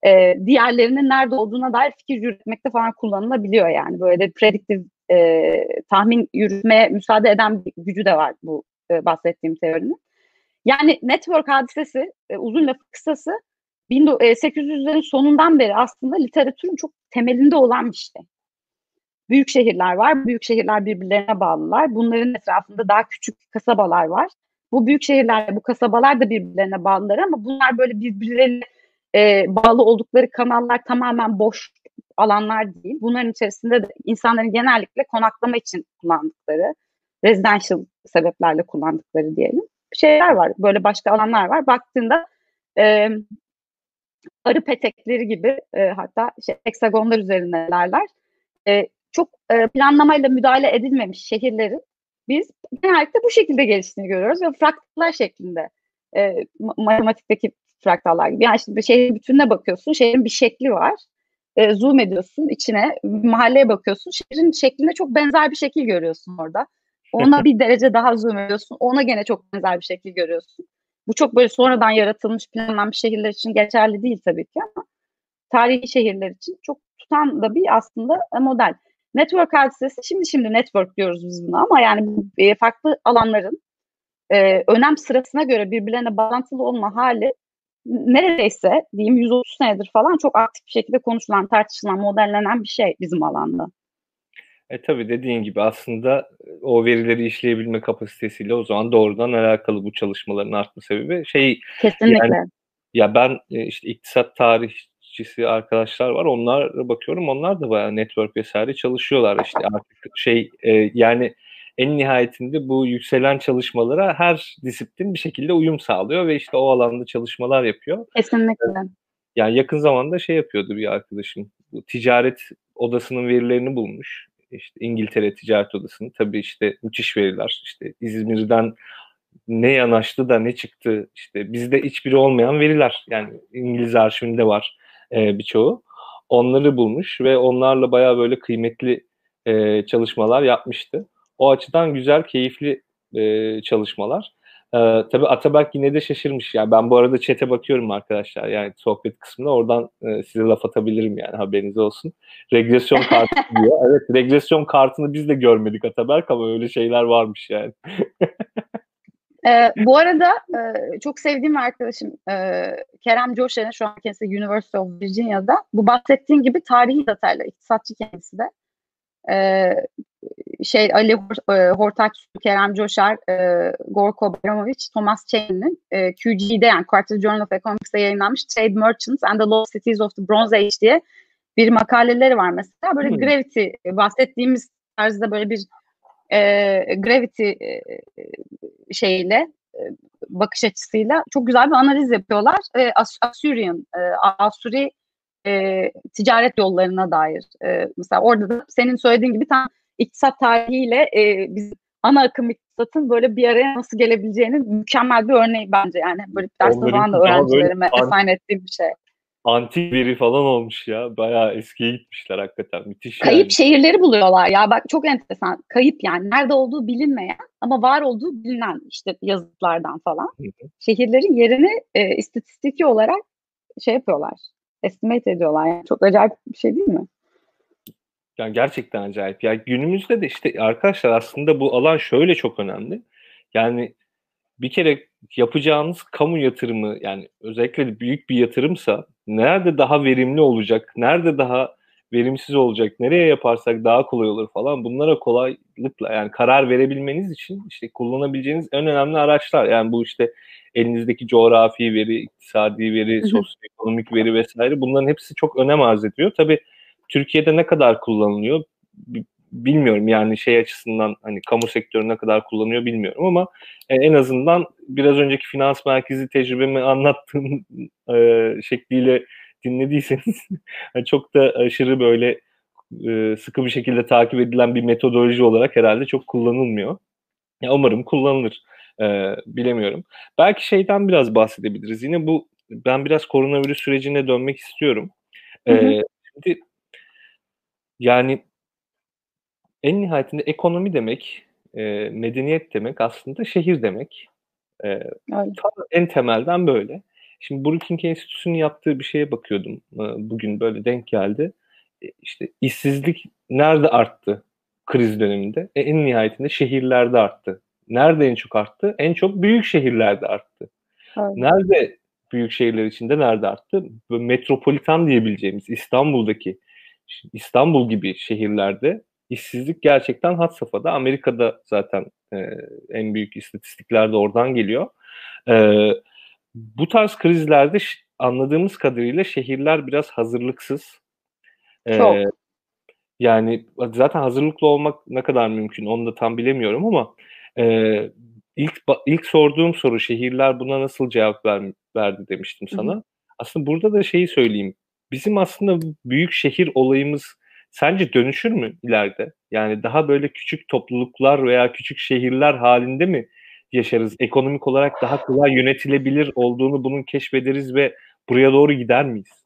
e, diğerlerinin nerede olduğuna dair fikir yürütmekte falan kullanılabiliyor yani. Böyle de prediktif e, tahmin yürütmeye müsaade eden bir gücü de var bu e, bahsettiğim teorinin. Yani network hadisesi e, uzun lafı kısası 1800'lerin e, sonundan beri aslında literatürün çok temelinde olan bir şey. Büyük şehirler var. Büyük şehirler birbirlerine bağlılar. Bunların etrafında daha küçük kasabalar var. Bu büyük şehirler, bu kasabalar da birbirlerine bağlılar ama bunlar böyle birbirlerine e, bağlı oldukları kanallar tamamen boş alanlar değil. Bunların içerisinde de insanların genellikle konaklama için kullandıkları, residential sebeplerle kullandıkları diyelim şeyler var. Böyle başka alanlar var. Baktığında e, arı petekleri gibi e, hatta şey, heksagonlar üzerindelerler. E, çok e, planlamayla müdahale edilmemiş şehirlerin biz genellikle bu şekilde geliştiğini görüyoruz ve fraktallar şeklinde e, matematikteki fraktallar gibi. Yani şimdi şehrin bütününe bakıyorsun, şehrin bir şekli var. E, zoom ediyorsun içine, mahalleye bakıyorsun, şehrin şekline çok benzer bir şekil görüyorsun orada. Ona [LAUGHS] bir derece daha zoom ediyorsun, ona gene çok benzer bir şekil görüyorsun. Bu çok böyle sonradan yaratılmış, planlanmış şehirler için geçerli değil tabii ki ama tarihi şehirler için çok tutan da bir aslında model. Network hadisesi şimdi şimdi network diyoruz biz buna ama yani e, farklı alanların e, önem sırasına göre birbirlerine bağlantılı olma hali neredeyse diyeyim 130 senedir falan çok aktif bir şekilde konuşulan, tartışılan, modellenen bir şey bizim alanda. E tabii dediğin gibi aslında o verileri işleyebilme kapasitesiyle o zaman doğrudan alakalı bu çalışmaların artma sebebi şey Kesinlikle. Yani, ya ben e, işte iktisat tarihçisi arkadaşlar var. Onlara bakıyorum. Onlar da bayağı network vesaire çalışıyorlar. işte artık şey e, yani en nihayetinde bu yükselen çalışmalara her disiplin bir şekilde uyum sağlıyor ve işte o alanda çalışmalar yapıyor. Kesinlikle. Yani yakın zamanda şey yapıyordu bir arkadaşım. Bu ticaret odasının verilerini bulmuş. İşte İngiltere Ticaret Odası'nın tabii işte müthiş veriler. İşte İzmir'den ne yanaştı da ne çıktı işte bizde hiçbiri olmayan veriler. Yani İngiliz arşivinde var e, birçoğu. Onları bulmuş ve onlarla bayağı böyle kıymetli e, çalışmalar yapmıştı. O açıdan güzel, keyifli e, çalışmalar. E, tabii Ataberk yine de şaşırmış. Yani ben bu arada çete bakıyorum arkadaşlar. Yani sohbet kısmında oradan e, size laf atabilirim yani haberiniz olsun. Regresyon kartı diyor. [LAUGHS] Evet regresyon kartını biz de görmedik Ataberk ama öyle şeyler varmış yani. [LAUGHS] e, bu arada e, çok sevdiğim arkadaşım e, Kerem Coşer'in şu an kendisi University of Virginia'da bu bahsettiğim gibi tarihi detaylı iktisatçı kendisi de. E, şey Ali e, Hortaç, Kerem Coşar, e, Gorko Baramovic, Thomas Chain'in e, QG'de yani Quarterly Journal of Economics'te yayınlanmış Trade Merchants and the Lost Cities of the Bronze Age diye bir makaleleri var mesela. Böyle hmm. gravity bahsettiğimiz tarzda böyle bir e, gravity e, şeyle e, bakış açısıyla çok güzel bir analiz yapıyorlar. E, As Assyrian, e, Asuri e, ticaret yollarına dair. E, mesela orada da senin söylediğin gibi tam iktisat tarihiyle e, biz ana akım iktisatın böyle bir araya nasıl gelebileceğinin mükemmel bir örneği bence yani. Böyle derste falan da öğrencilerime assign ettiğim bir şey. Antik biri falan olmuş ya. Bayağı eskiye gitmişler hakikaten. Müthiş Kayıp yani. şehirleri buluyorlar ya. Bak çok enteresan. Kayıp yani. Nerede olduğu bilinmeyen ama var olduğu bilinen işte yazıtlardan falan. Şehirlerin yerini e, istatistiki olarak şey yapıyorlar. Estimate ediyorlar. Yani çok acayip bir şey değil mi? Yani gerçekten acayip. Ya günümüzde de işte arkadaşlar aslında bu alan şöyle çok önemli. Yani bir kere yapacağınız kamu yatırımı yani özellikle büyük bir yatırımsa nerede daha verimli olacak, nerede daha verimsiz olacak, nereye yaparsak daha kolay olur falan. Bunlara kolaylıkla yani karar verebilmeniz için işte kullanabileceğiniz en önemli araçlar. Yani bu işte elinizdeki coğrafi veri, iktisadi veri, sosyoekonomik veri vesaire bunların hepsi çok önem arz ediyor. Tabii Türkiye'de ne kadar kullanılıyor bilmiyorum yani şey açısından hani kamu sektörü ne kadar kullanıyor bilmiyorum ama e, en azından biraz önceki finans merkezi tecrübemi anlattığım e, şekliyle dinlediyseniz [LAUGHS] çok da aşırı böyle e, sıkı bir şekilde takip edilen bir metodoloji olarak herhalde çok kullanılmıyor. Ya umarım kullanılır. E, bilemiyorum. Belki şeyden biraz bahsedebiliriz. Yine bu ben biraz koronavirüs sürecine dönmek istiyorum. E, hı hı. Şimdi yani en nihayetinde ekonomi demek, e, medeniyet demek aslında şehir demek. E, en temelden böyle. Şimdi Brookings Enstitüsü'nün yaptığı bir şeye bakıyordum. E, bugün böyle denk geldi. E, işte işsizlik nerede arttı kriz döneminde? E, en nihayetinde şehirlerde arttı. Nerede en çok arttı? En çok büyük şehirlerde arttı. Evet. Nerede büyük şehirler içinde nerede arttı? Metropolitan diyebileceğimiz İstanbul'daki İstanbul gibi şehirlerde işsizlik gerçekten had safhada. Amerika'da zaten e, en büyük istatistikler de oradan geliyor. E, bu tarz krizlerde anladığımız kadarıyla şehirler biraz hazırlıksız. E, Çok. Yani zaten hazırlıklı olmak ne kadar mümkün onu da tam bilemiyorum ama e, ilk ilk sorduğum soru şehirler buna nasıl cevap ver, verdi demiştim sana. Hı hı. Aslında burada da şeyi söyleyeyim. Bizim aslında büyük şehir olayımız sence dönüşür mü ileride? Yani daha böyle küçük topluluklar veya küçük şehirler halinde mi yaşarız? Ekonomik olarak daha kolay yönetilebilir olduğunu bunun keşfederiz ve buraya doğru gider miyiz?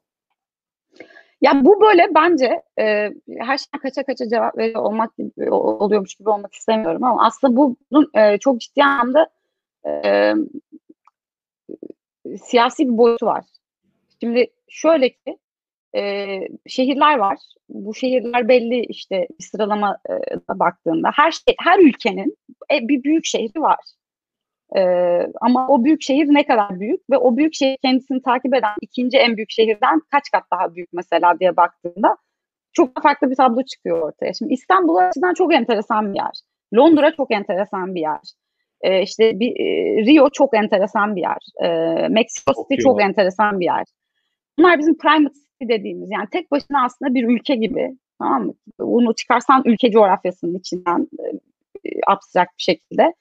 Ya bu böyle bence e, her şey kaça kaça cevap veriyor olmak gibi, oluyormuş gibi olmak istemiyorum ama aslında bu bunun e, çok ciddi anlamda e, siyasi bir boyutu var. Şimdi şöyle ki e, şehirler var. Bu şehirler belli işte bir sıralama e, baktığında her şey her ülkenin e, bir büyük şehri var. Ee, ama o büyük şehir ne kadar büyük ve o büyük şehir kendisini takip eden ikinci en büyük şehirden kaç kat daha büyük mesela diye baktığında çok farklı bir tablo çıkıyor ortaya. Şimdi İstanbul açıdan çok enteresan bir yer. Londra çok enteresan bir yer. Ee, işte bir, e, Rio çok enteresan bir yer. Ee, Mexico City çok enteresan bir yer. Bunlar bizim primate city dediğimiz yani tek başına aslında bir ülke gibi. Tamam mı? Bunu çıkarsan ülke coğrafyasının içinden e, abstrakt bir şekilde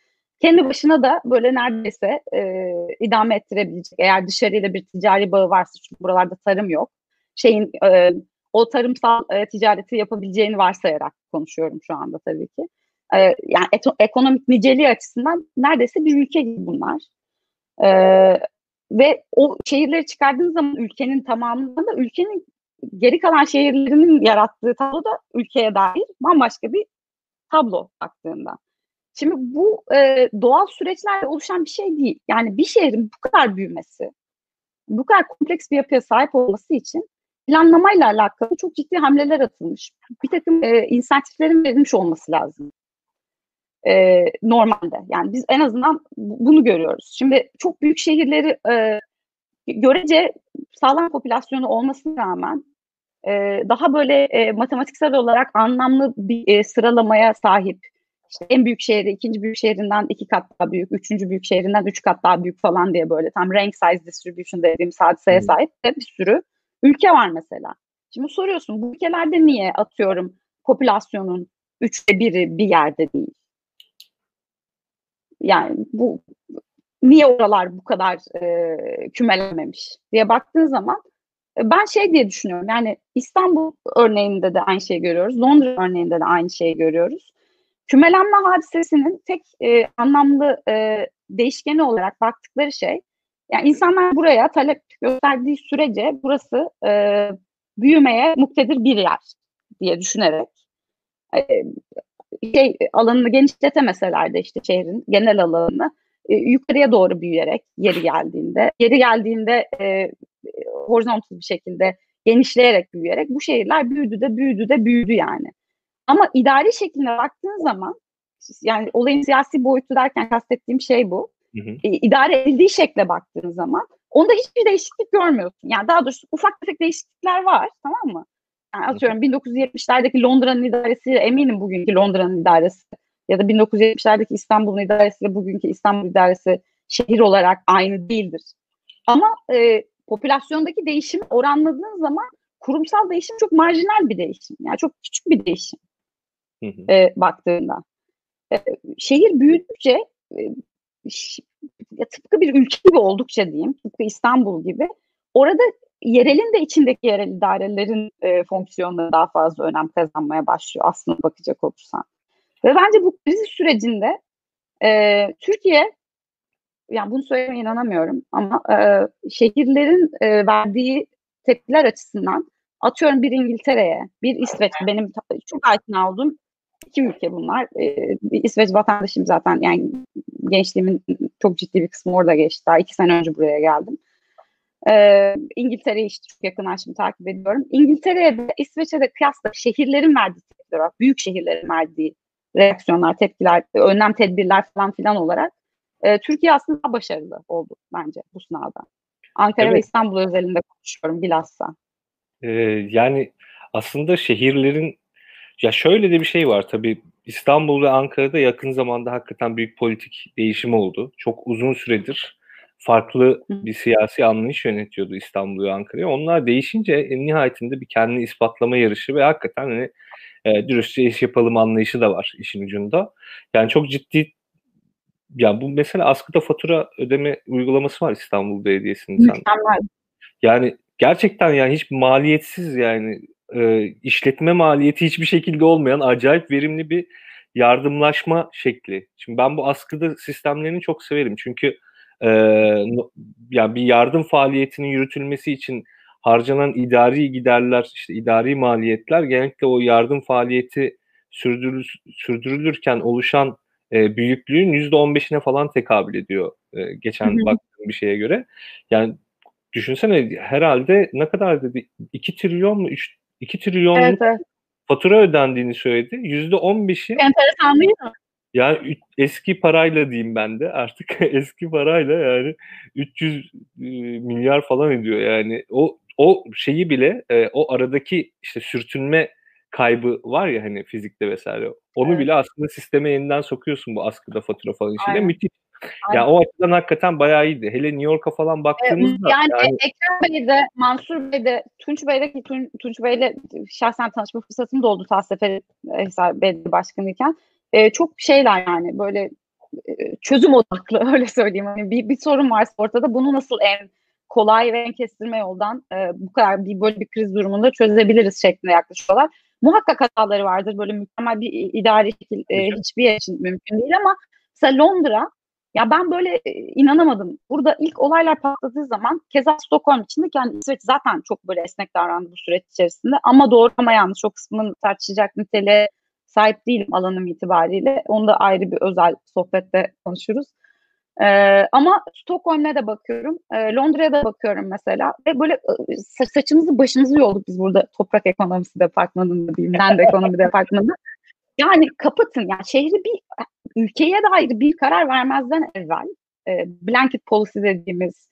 kendi başına da böyle neredeyse e, idame ettirebilecek. Eğer dışarıyla bir ticari bağı varsa çünkü buralarda tarım yok. Şeyin e, o tarımsal e, ticareti yapabileceğini varsayarak konuşuyorum şu anda tabii ki. E, yani et, ekonomik niceliği açısından neredeyse bir ülke gibi bunlar. E, ve o şehirleri çıkardığınız zaman ülkenin tamamında da ülkenin geri kalan şehirlerinin yarattığı tablo da ülkeye dair bambaşka bir tablo baktığında. Şimdi bu e, doğal süreçlerle oluşan bir şey değil. Yani bir şehrin bu kadar büyümesi, bu kadar kompleks bir yapıya sahip olması için planlamayla alakalı çok ciddi hamleler atılmış. Bir takım e, insentiflerin verilmiş olması lazım. E, normalde. Yani biz en azından bunu görüyoruz. Şimdi çok büyük şehirleri e, görece sağlam popülasyonu olmasına rağmen e, daha böyle e, matematiksel olarak anlamlı bir e, sıralamaya sahip işte en büyük şehri ikinci büyük şehrinden iki kat daha büyük, üçüncü büyük şehrinden üç kat daha büyük falan diye böyle tam rank size distribution dediğimiz hadiseye hmm. sahip de bir sürü ülke var mesela. Şimdi soruyorsun bu ülkelerde niye atıyorum popülasyonun üçte biri bir yerde değil? Yani bu niye oralar bu kadar e, kümelenmemiş diye baktığın zaman e, ben şey diye düşünüyorum yani İstanbul örneğinde de aynı şeyi görüyoruz. Londra örneğinde de aynı şeyi görüyoruz. Kümelenme hadisesinin tek e, anlamlı e, değişkeni olarak baktıkları şey, yani insanlar buraya talep gösterdiği sürece burası e, büyümeye muktedir bir yer diye düşünerek e, şey alanını genişletemeseler de işte şehrin genel alanını e, yukarıya doğru büyüyerek yeri geldiğinde, yeri geldiğinde e, horizontal bir şekilde genişleyerek büyüyerek bu şehirler büyüdü de büyüdü de büyüdü yani. Ama idari şekline baktığın zaman yani olayın siyasi boyutu derken kastettiğim şey bu. Hı hı. E, idare edildiği şekle baktığın zaman onda hiçbir değişiklik görmüyorsun. Yani daha doğrusu ufak tefek değişiklikler var tamam mı? Yani atıyorum 1970'lerdeki Londra'nın idaresi eminim bugünkü Londra'nın idaresi ya da 1970'lerdeki İstanbul'un idaresi ile bugünkü İstanbul idaresi şehir olarak aynı değildir. Ama e, popülasyondaki değişimi oranladığın zaman kurumsal değişim çok marjinal bir değişim. Yani çok küçük bir değişim e, baktığında. E, şehir büyüdükçe e, ya tıpkı bir ülke gibi oldukça diyeyim, tıpkı İstanbul gibi orada yerelin de içindeki yerel idarelerin e, fonksiyonları daha fazla önem kazanmaya başlıyor aslında bakacak olursan. Ve bence bu kriz sürecinde e, Türkiye, yani bunu söylemeye inanamıyorum ama e, şehirlerin e, verdiği tepkiler açısından atıyorum bir İngiltere'ye, bir İsveç, benim çok aykina olduğum iki ülke bunlar. Ee, İsveç vatandaşıyım zaten. Yani gençliğimin çok ciddi bir kısmı orada geçti. Daha iki sene önce buraya geldim. Ee, İngiltere'yi işte çok yakınlaştım takip ediyorum. İngiltere'ye de İsveç'e de kıyasla şehirlerin verdiği tepkiler olarak, büyük şehirlerin verdiği reaksiyonlar, tepkiler, önlem tedbirler falan filan olarak e, Türkiye aslında daha başarılı oldu bence bu sınavda. Ankara evet. ve İstanbul özelinde konuşuyorum bilhassa. Ee, yani aslında şehirlerin ya şöyle de bir şey var tabii İstanbul ve Ankara'da yakın zamanda hakikaten büyük politik değişim oldu. Çok uzun süredir farklı bir siyasi anlayış yönetiyordu İstanbul ve Ankara'yı. Onlar değişince en nihayetinde bir kendini ispatlama yarışı ve hakikaten hani e, dürüstçe iş yapalım anlayışı da var işin ucunda. Yani çok ciddi ya bu mesela askıda fatura ödeme uygulaması var İstanbul Belediyesi'nin. Mükemmel. Yani gerçekten yani hiç maliyetsiz yani e, işletme maliyeti hiçbir şekilde olmayan acayip verimli bir yardımlaşma şekli. Şimdi ben bu askıda sistemlerini çok severim. Çünkü e, yani bir yardım faaliyetinin yürütülmesi için harcanan idari giderler, işte idari maliyetler genellikle o yardım faaliyeti sürdürül, sürdürülürken oluşan e, büyüklüğün %15'ine falan tekabül ediyor e, geçen baktığım bir şeye göre. Yani düşünsene herhalde ne kadar dedi 2 trilyon mu 3 2 trilyonluk evet, evet. fatura ödendiğini söyledi. %15'i enteresan değil mi? Yani eski parayla diyeyim ben de artık [LAUGHS] eski parayla yani 300 milyar falan ediyor yani o o şeyi bile e, o aradaki işte sürtünme kaybı var ya hani fizikte vesaire. Onu evet. bile aslında sisteme yeniden sokuyorsun bu askıda fatura falan işiyle. Aynen. Müthiş. Aynen. Ya o açıdan hakikaten bayağı iyiydi. Hele New York'a falan baktığımızda. Yani, yani... Ekrem Bey'de, Mansur Bey'de, Tunç Bey'de ki Tun, Tunç Bey'le şahsen tanışma fırsatım da oldu Tassefer Belediye Başkanıyken. Ee, çok şeyler yani böyle çözüm odaklı [LAUGHS] öyle söyleyeyim. Hani bir, bir sorun varsa ortada bunu nasıl en kolay ve en kestirme yoldan e, bu kadar bir böyle bir kriz durumunda çözebiliriz şeklinde yaklaşıyorlar. Muhakkak hataları vardır. Böyle mükemmel bir idari şekil e, hiçbir yer için mümkün değil ama mesela Londra ya ben böyle e, inanamadım. Burada ilk olaylar patladığı zaman keza Stockholm içinde yani İsveç zaten çok böyle esnek davrandı bu süreç içerisinde ama doğru ama yanlış o kısmını tartışacak niteliğe sahip değilim alanım itibariyle. Onu da ayrı bir özel sohbette konuşuruz. Ee, ama Stockholm'e de bakıyorum, e, Londra'ya da bakıyorum mesela ve böyle e, saçımızı başımızı yolduk biz burada toprak ekonomisi departmanında diyeyim, ben de ekonomi [LAUGHS] departmanında. Yani kapatın yani şehri bir ülkeye dair bir karar vermezden evvel e, blanket policy dediğimiz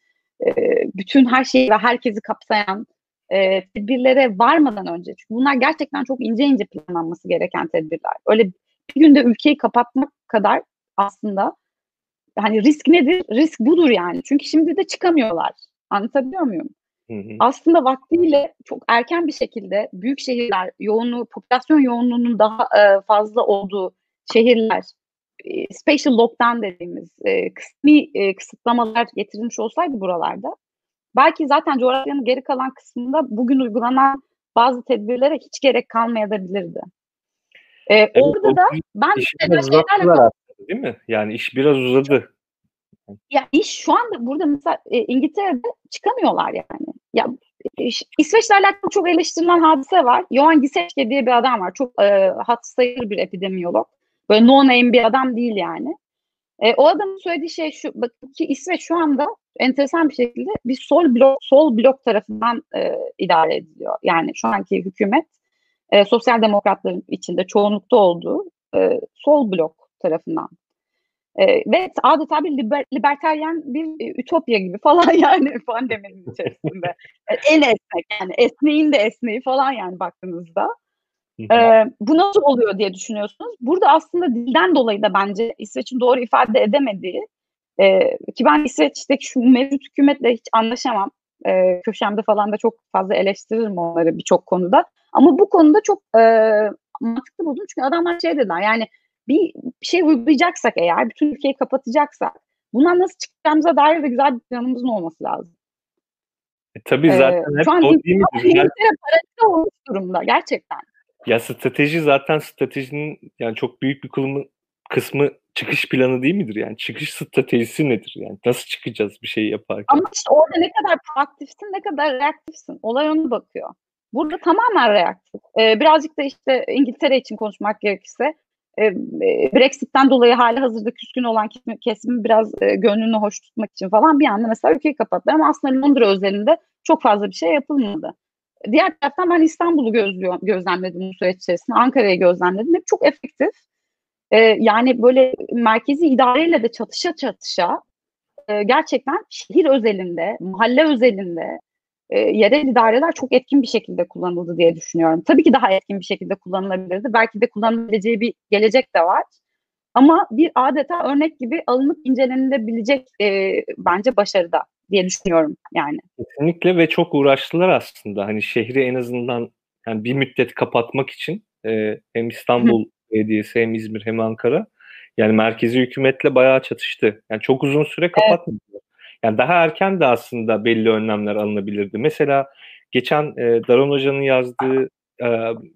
e, bütün her şeyi ve herkesi kapsayan e, tedbirlere varmadan önce çünkü bunlar gerçekten çok ince ince planlanması gereken tedbirler. Öyle bir günde ülkeyi kapatmak kadar aslında hani risk nedir? Risk budur yani. Çünkü şimdi de çıkamıyorlar. Anlatabiliyor muyum? Hı hı. Aslında vaktiyle çok erken bir şekilde büyük şehirler yoğunluğu, popülasyon yoğunluğunun daha e, fazla olduğu şehirler, e, special lockdown dediğimiz e, kısmi e, kısıtlamalar getirilmiş olsaydı buralarda belki zaten coğrafyanın geri kalan kısmında bugün uygulanan bazı tedbirlere hiç gerek kalmayabilirdi. Ee, evet, orada da ben şeylerle değil mi? Yani iş biraz uzadı. Ya iş şu anda burada mesela e, İngiltere'de çıkamıyorlar yani. Ya e, İsveç'le alakalı çok eleştirilen hadise var. Johan Giseçke diye bir adam var. Çok e, hat sayılır bir epidemiyolog. Böyle no name bir adam değil yani. E, o adamın söylediği şey şu, bakın ki İsveç şu anda enteresan bir şekilde bir sol blok sol blok tarafından e, idare ediliyor. Yani şu anki hükümet e, sosyal demokratların içinde çoğunlukta olduğu e, sol blok tarafından. E, ve adeta bir liber, liberteryen bir e, ütopya gibi [LAUGHS] falan yani pandeminin içerisinde. [LAUGHS] E, en esnek yani esneğin de esneği falan yani baktığınızda. Ee, bu nasıl oluyor diye düşünüyorsunuz. Burada aslında dilden dolayı da bence İsveç'in doğru ifade edemediği e, ki ben İsveç'teki şu mevcut hükümetle hiç anlaşamam. E, köşemde falan da çok fazla eleştiririm onları birçok konuda. Ama bu konuda çok e, mantıklı buldum. Çünkü adamlar şey dediler yani bir şey uygulayacaksak eğer, bütün ülkeyi kapatacaksak bundan nasıl çıkacağımıza dair de güzel bir planımızın olması lazım. E, tabii zaten ee, hep şu an o değil? İngiltere parası olmuş durumda gerçekten. Ya strateji zaten stratejinin yani çok büyük bir kılımı, kısmı çıkış planı değil midir? Yani çıkış stratejisi nedir? Yani nasıl çıkacağız bir şey yaparken? Ama işte orada ne kadar proaktifsin, ne kadar reaktifsin. Olay onu bakıyor. Burada tamamen reaktif. Ee, birazcık da işte İngiltere için konuşmak gerekirse e, e, Brexit'ten dolayı hali hazırda küskün olan kesimi biraz e, gönlünü hoş tutmak için falan bir anda mesela ülkeyi kapattılar ama aslında Londra özelinde çok fazla bir şey yapılmadı. Diğer taraftan ben İstanbul'u gözlemledim bu süreç içerisinde. Ankara'yı gözlemledim. Hep çok efektif. Ee, yani böyle merkezi idareyle de çatışa çatışa e, gerçekten şehir özelinde, mahalle özelinde e, yerel idareler çok etkin bir şekilde kullanıldı diye düşünüyorum. Tabii ki daha etkin bir şekilde kullanılabilirdi. Belki de kullanılabileceği bir gelecek de var. Ama bir adeta örnek gibi alınıp incelenilebilecek e, bence başarıda diye düşünüyorum yani. Kesinlikle ve çok uğraştılar aslında. Hani şehri en azından yani bir müddet kapatmak için e, hem İstanbul Belediyesi hem İzmir hem Ankara yani merkezi hükümetle bayağı çatıştı. Yani çok uzun süre kapatmadı. Evet. Yani daha erken de aslında belli önlemler alınabilirdi. Mesela geçen e, Daron Hoca'nın yazdığı e,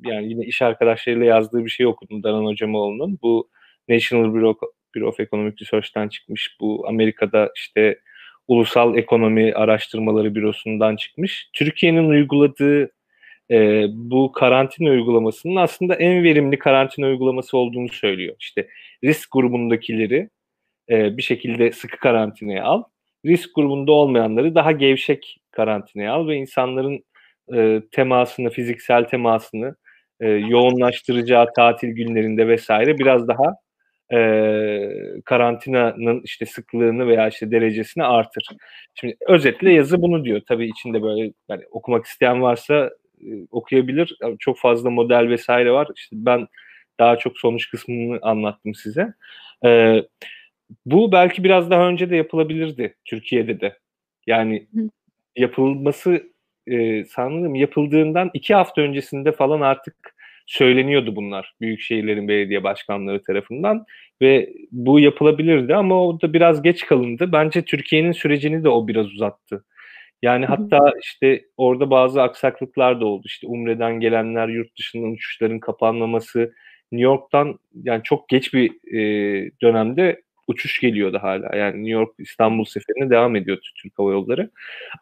yani yine iş arkadaşlarıyla yazdığı bir şey okudum Daron Hocamoğlu'nun. Bu National Bureau, Bureau of Economic Research'ten çıkmış. Bu Amerika'da işte Ulusal Ekonomi Araştırmaları Bürosu'ndan çıkmış. Türkiye'nin uyguladığı e, bu karantina uygulamasının aslında en verimli karantina uygulaması olduğunu söylüyor. İşte risk grubundakileri e, bir şekilde sıkı karantinaya al risk grubunda olmayanları daha gevşek karantinaya al ve insanların e, temasını, fiziksel temasını e, yoğunlaştıracağı tatil günlerinde vesaire biraz daha e, karantinanın işte sıklığını veya işte derecesini artır. Şimdi özetle yazı bunu diyor. Tabii içinde böyle yani okumak isteyen varsa e, okuyabilir. Çok fazla model vesaire var. İşte ben daha çok sonuç kısmını anlattım size. E, bu belki biraz daha önce de yapılabilirdi Türkiye'de de. Yani yapılması e, sanırım yapıldığından iki hafta öncesinde falan artık söyleniyordu bunlar büyük şehirlerin belediye başkanları tarafından ve bu yapılabilirdi ama o da biraz geç kalındı. Bence Türkiye'nin sürecini de o biraz uzattı. Yani hatta işte orada bazı aksaklıklar da oldu. İşte Umre'den gelenler, yurt dışından uçuşların kapanmaması, New York'tan yani çok geç bir e, dönemde uçuş geliyordu hala. Yani New York İstanbul seferine devam ediyordu Türk Hava Yolları.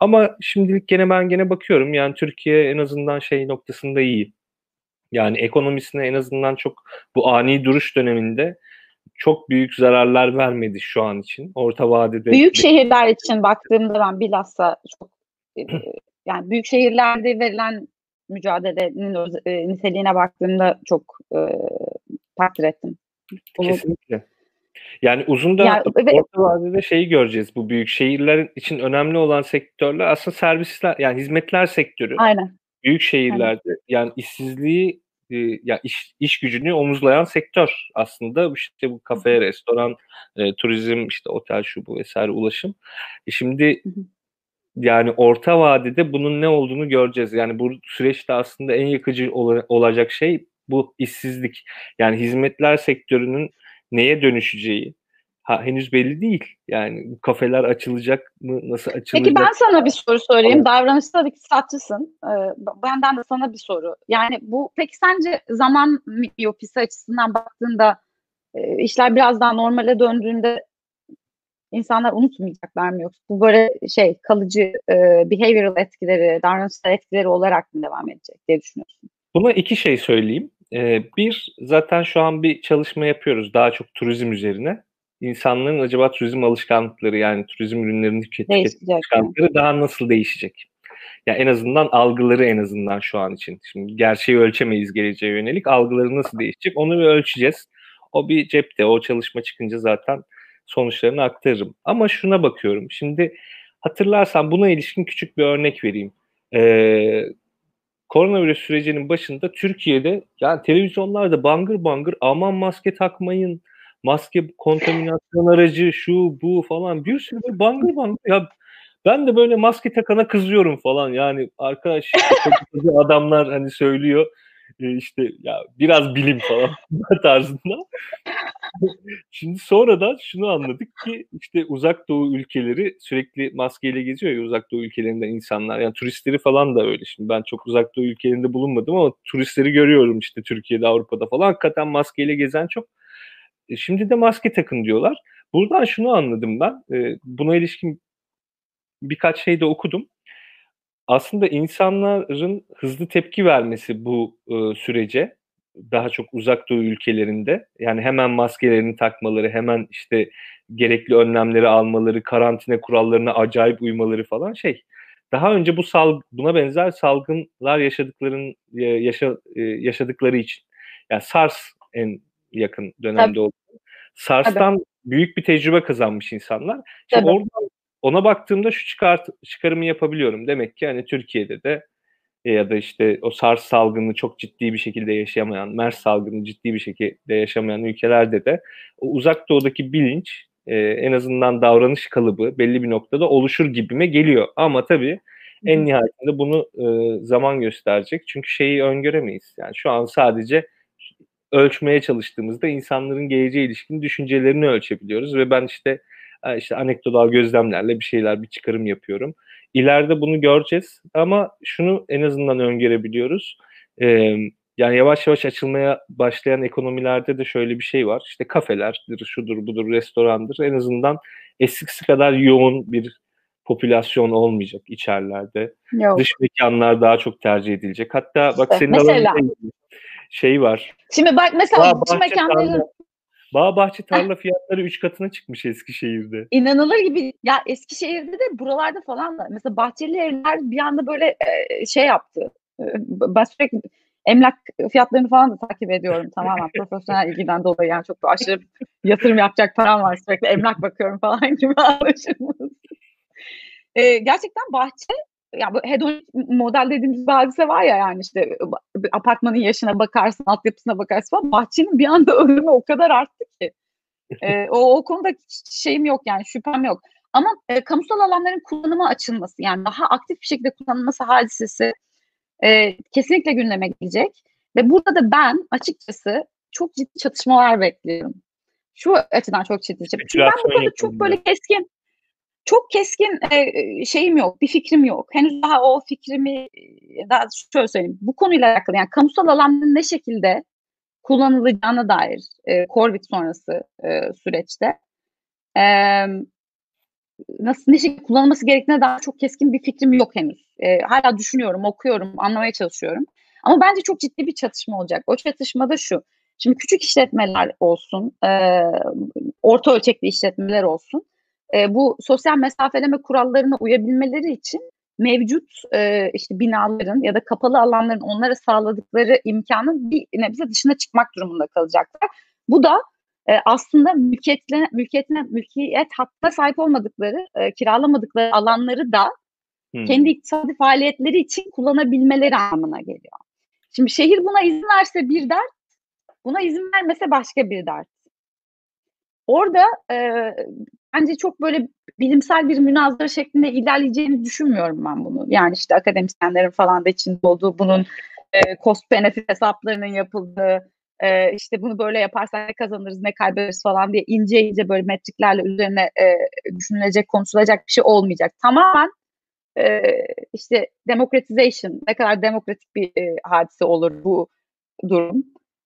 Ama şimdilik gene ben gene bakıyorum. Yani Türkiye en azından şey noktasında iyi. Yani ekonomisine en azından çok bu ani duruş döneminde çok büyük zararlar vermedi şu an için. Orta vadede. Büyük şehirler için baktığımda ben bilhassa çok e, yani büyük şehirlerde verilen mücadelenin öz, e, niteliğine baktığımda çok e, takdir ettim. Kesinlikle. Yani uzun da yani, orta vadede şeyi göreceğiz. Bu büyük şehirlerin için önemli olan sektörler aslında servisler yani hizmetler sektörü. Aynen. Büyük şehirlerde Aynen. yani işsizliği e, ya iş, iş gücünü omuzlayan sektör aslında işte bu kafe, restoran, e, turizm, işte otel şu bu vesaire ulaşım. E şimdi yani orta vadede bunun ne olduğunu göreceğiz. Yani bu süreçte aslında en yakıcı ol, olacak şey bu işsizlik. Yani hizmetler sektörünün neye dönüşeceği ha, henüz belli değil. Yani bu kafeler açılacak mı, nasıl açılacak? Peki ben sana bir soru sorayım. Tamam. Davranışta iktisatçısın. Ee, benden de sana bir soru. Yani bu peki sence zaman miyopisi açısından baktığında e, işler biraz daha normale döndüğünde insanlar unutmayacaklar mı yoksa bu böyle şey kalıcı e, behavioral etkileri, davranışsal etkileri olarak mı devam edecek diye düşünüyorsun? Buna iki şey söyleyeyim. Ee, bir, zaten şu an bir çalışma yapıyoruz daha çok turizm üzerine. İnsanların acaba turizm alışkanlıkları yani turizm ürünlerinin tüketim alışkanlıkları daha nasıl değişecek? Ya yani en azından algıları en azından şu an için. Şimdi gerçeği ölçemeyiz geleceğe yönelik. Algıları nasıl değişecek onu bir ölçeceğiz. O bir cepte. O çalışma çıkınca zaten sonuçlarını aktarırım. Ama şuna bakıyorum. Şimdi hatırlarsan buna ilişkin küçük bir örnek vereyim. Ee, koronavirüs sürecinin başında Türkiye'de yani televizyonlarda bangır bangır aman maske takmayın, maske kontaminasyon aracı şu bu falan bir sürü böyle bangır bangır ya ben de böyle maske takana kızıyorum falan yani arkadaş işte, [LAUGHS] adamlar hani söylüyor e, işte ya biraz bilim falan [LAUGHS] tarzında. [LAUGHS] Şimdi sonradan şunu anladık ki işte uzak doğu ülkeleri sürekli maskeyle geziyor ya uzak doğu ülkelerinden insanlar. Yani turistleri falan da öyle. Şimdi ben çok uzak doğu ülkelerinde bulunmadım ama turistleri görüyorum işte Türkiye'de, Avrupa'da falan. Hakikaten maskeyle gezen çok. E, şimdi de maske takın diyorlar. Buradan şunu anladım ben. E, buna ilişkin birkaç şey de okudum aslında insanların hızlı tepki vermesi bu e, sürece daha çok uzak doğu ülkelerinde yani hemen maskelerini takmaları, hemen işte gerekli önlemleri almaları, karantina kurallarına acayip uymaları falan şey. Daha önce bu sal buna benzer salgınlar yaşadıkların yaşa, yaşadıkları için. Yani SARS en yakın dönemde Tabii. oldu. SARS'tan Tabii. büyük bir tecrübe kazanmış insanlar. Şimdi oradan ona baktığımda şu çıkart, çıkarımı yapabiliyorum. Demek ki hani Türkiye'de de ya da işte o SARS salgını çok ciddi bir şekilde yaşamayan, MERS salgını ciddi bir şekilde yaşamayan ülkelerde de o uzak doğudaki bilinç e, en azından davranış kalıbı belli bir noktada oluşur gibime geliyor. Ama tabii en nihayetinde bunu e, zaman gösterecek. Çünkü şeyi öngöremeyiz. Yani şu an sadece ölçmeye çalıştığımızda insanların geleceğe ilişkin düşüncelerini ölçebiliyoruz ve ben işte işte anekdotal gözlemlerle bir şeyler, bir çıkarım yapıyorum. İleride bunu göreceğiz ama şunu en azından öngörebiliyoruz. Ee, yani yavaş yavaş açılmaya başlayan ekonomilerde de şöyle bir şey var. İşte kafelerdir, şudur budur, restorandır. En azından eskisi kadar yoğun bir popülasyon olmayacak içerilerde. Yok. Dış mekanlar daha çok tercih edilecek. Hatta işte, bak senin mesela, şey var. Şimdi bak mesela dış mekanların Bağ bahçe tarla fiyatları 3 katına çıkmış Eskişehir'de. İnanılır gibi. Ya Eskişehir'de de buralarda falan da mesela bahçeli evler bir anda böyle e, şey yaptı. E, ben sürekli emlak fiyatlarını falan da takip ediyorum tamamen [LAUGHS] profesyonel ilgiden dolayı yani çok da aşırı yatırım yapacak param var sürekli emlak bakıyorum falan [LAUGHS] gibi anlaşılmaz. Ee, gerçekten bahçe ya bu hedonik model dediğimiz bir hadise var ya yani işte apartmanın yaşına bakarsın, altyapısına bakarsın falan. Bahçenin bir anda [LAUGHS] önemi o kadar arttı ki. Ee, o, o konuda şeyim yok yani şüphem yok. Ama e, kamusal alanların kullanıma açılması yani daha aktif bir şekilde kullanılması hadisesi e, kesinlikle gündeme gelecek. Ve burada da ben açıkçası çok ciddi çatışmalar bekliyorum. Şu açıdan çok ciddi. Çünkü ben bu konuda çok böyle keskin çok keskin e, şeyim yok, bir fikrim yok. Henüz daha o fikrimi daha şöyle söyleyeyim. Bu konuyla alakalı yani kamusal alanın ne şekilde kullanılacağına dair e, Corvit sonrası e, süreçte e, nasıl ne şekilde kullanılması gerektiğine dair çok keskin bir fikrim yok henüz. E, hala düşünüyorum, okuyorum, anlamaya çalışıyorum. Ama bence çok ciddi bir çatışma olacak. O çatışma da şu. Şimdi küçük işletmeler olsun, e, orta ölçekli işletmeler olsun e, bu sosyal mesafeleme kurallarına uyabilmeleri için mevcut e, işte binaların ya da kapalı alanların onlara sağladıkları imkanın bir nebze dışına çıkmak durumunda kalacaklar. Bu da e, aslında mülkiyetine, mülkiyetine, mülkiyet hakkına sahip olmadıkları, e, kiralamadıkları alanları da hmm. kendi iktisadi faaliyetleri için kullanabilmeleri anlamına geliyor. Şimdi şehir buna izin verse bir dert, buna izin vermese başka bir dert. Orada e, bence çok böyle bilimsel bir münazara şeklinde ilerleyeceğini düşünmüyorum ben bunu. Yani işte akademisyenlerin falan da içinde olduğu bunun e, cost benefit hesaplarının yapıldığı e, işte bunu böyle yaparsak ne kazanırız ne kaybederiz falan diye ince ince böyle metriklerle üzerine e, düşünülecek konuşulacak bir şey olmayacak. Tamamen e, işte democratization ne kadar demokratik bir e, hadise olur bu durum.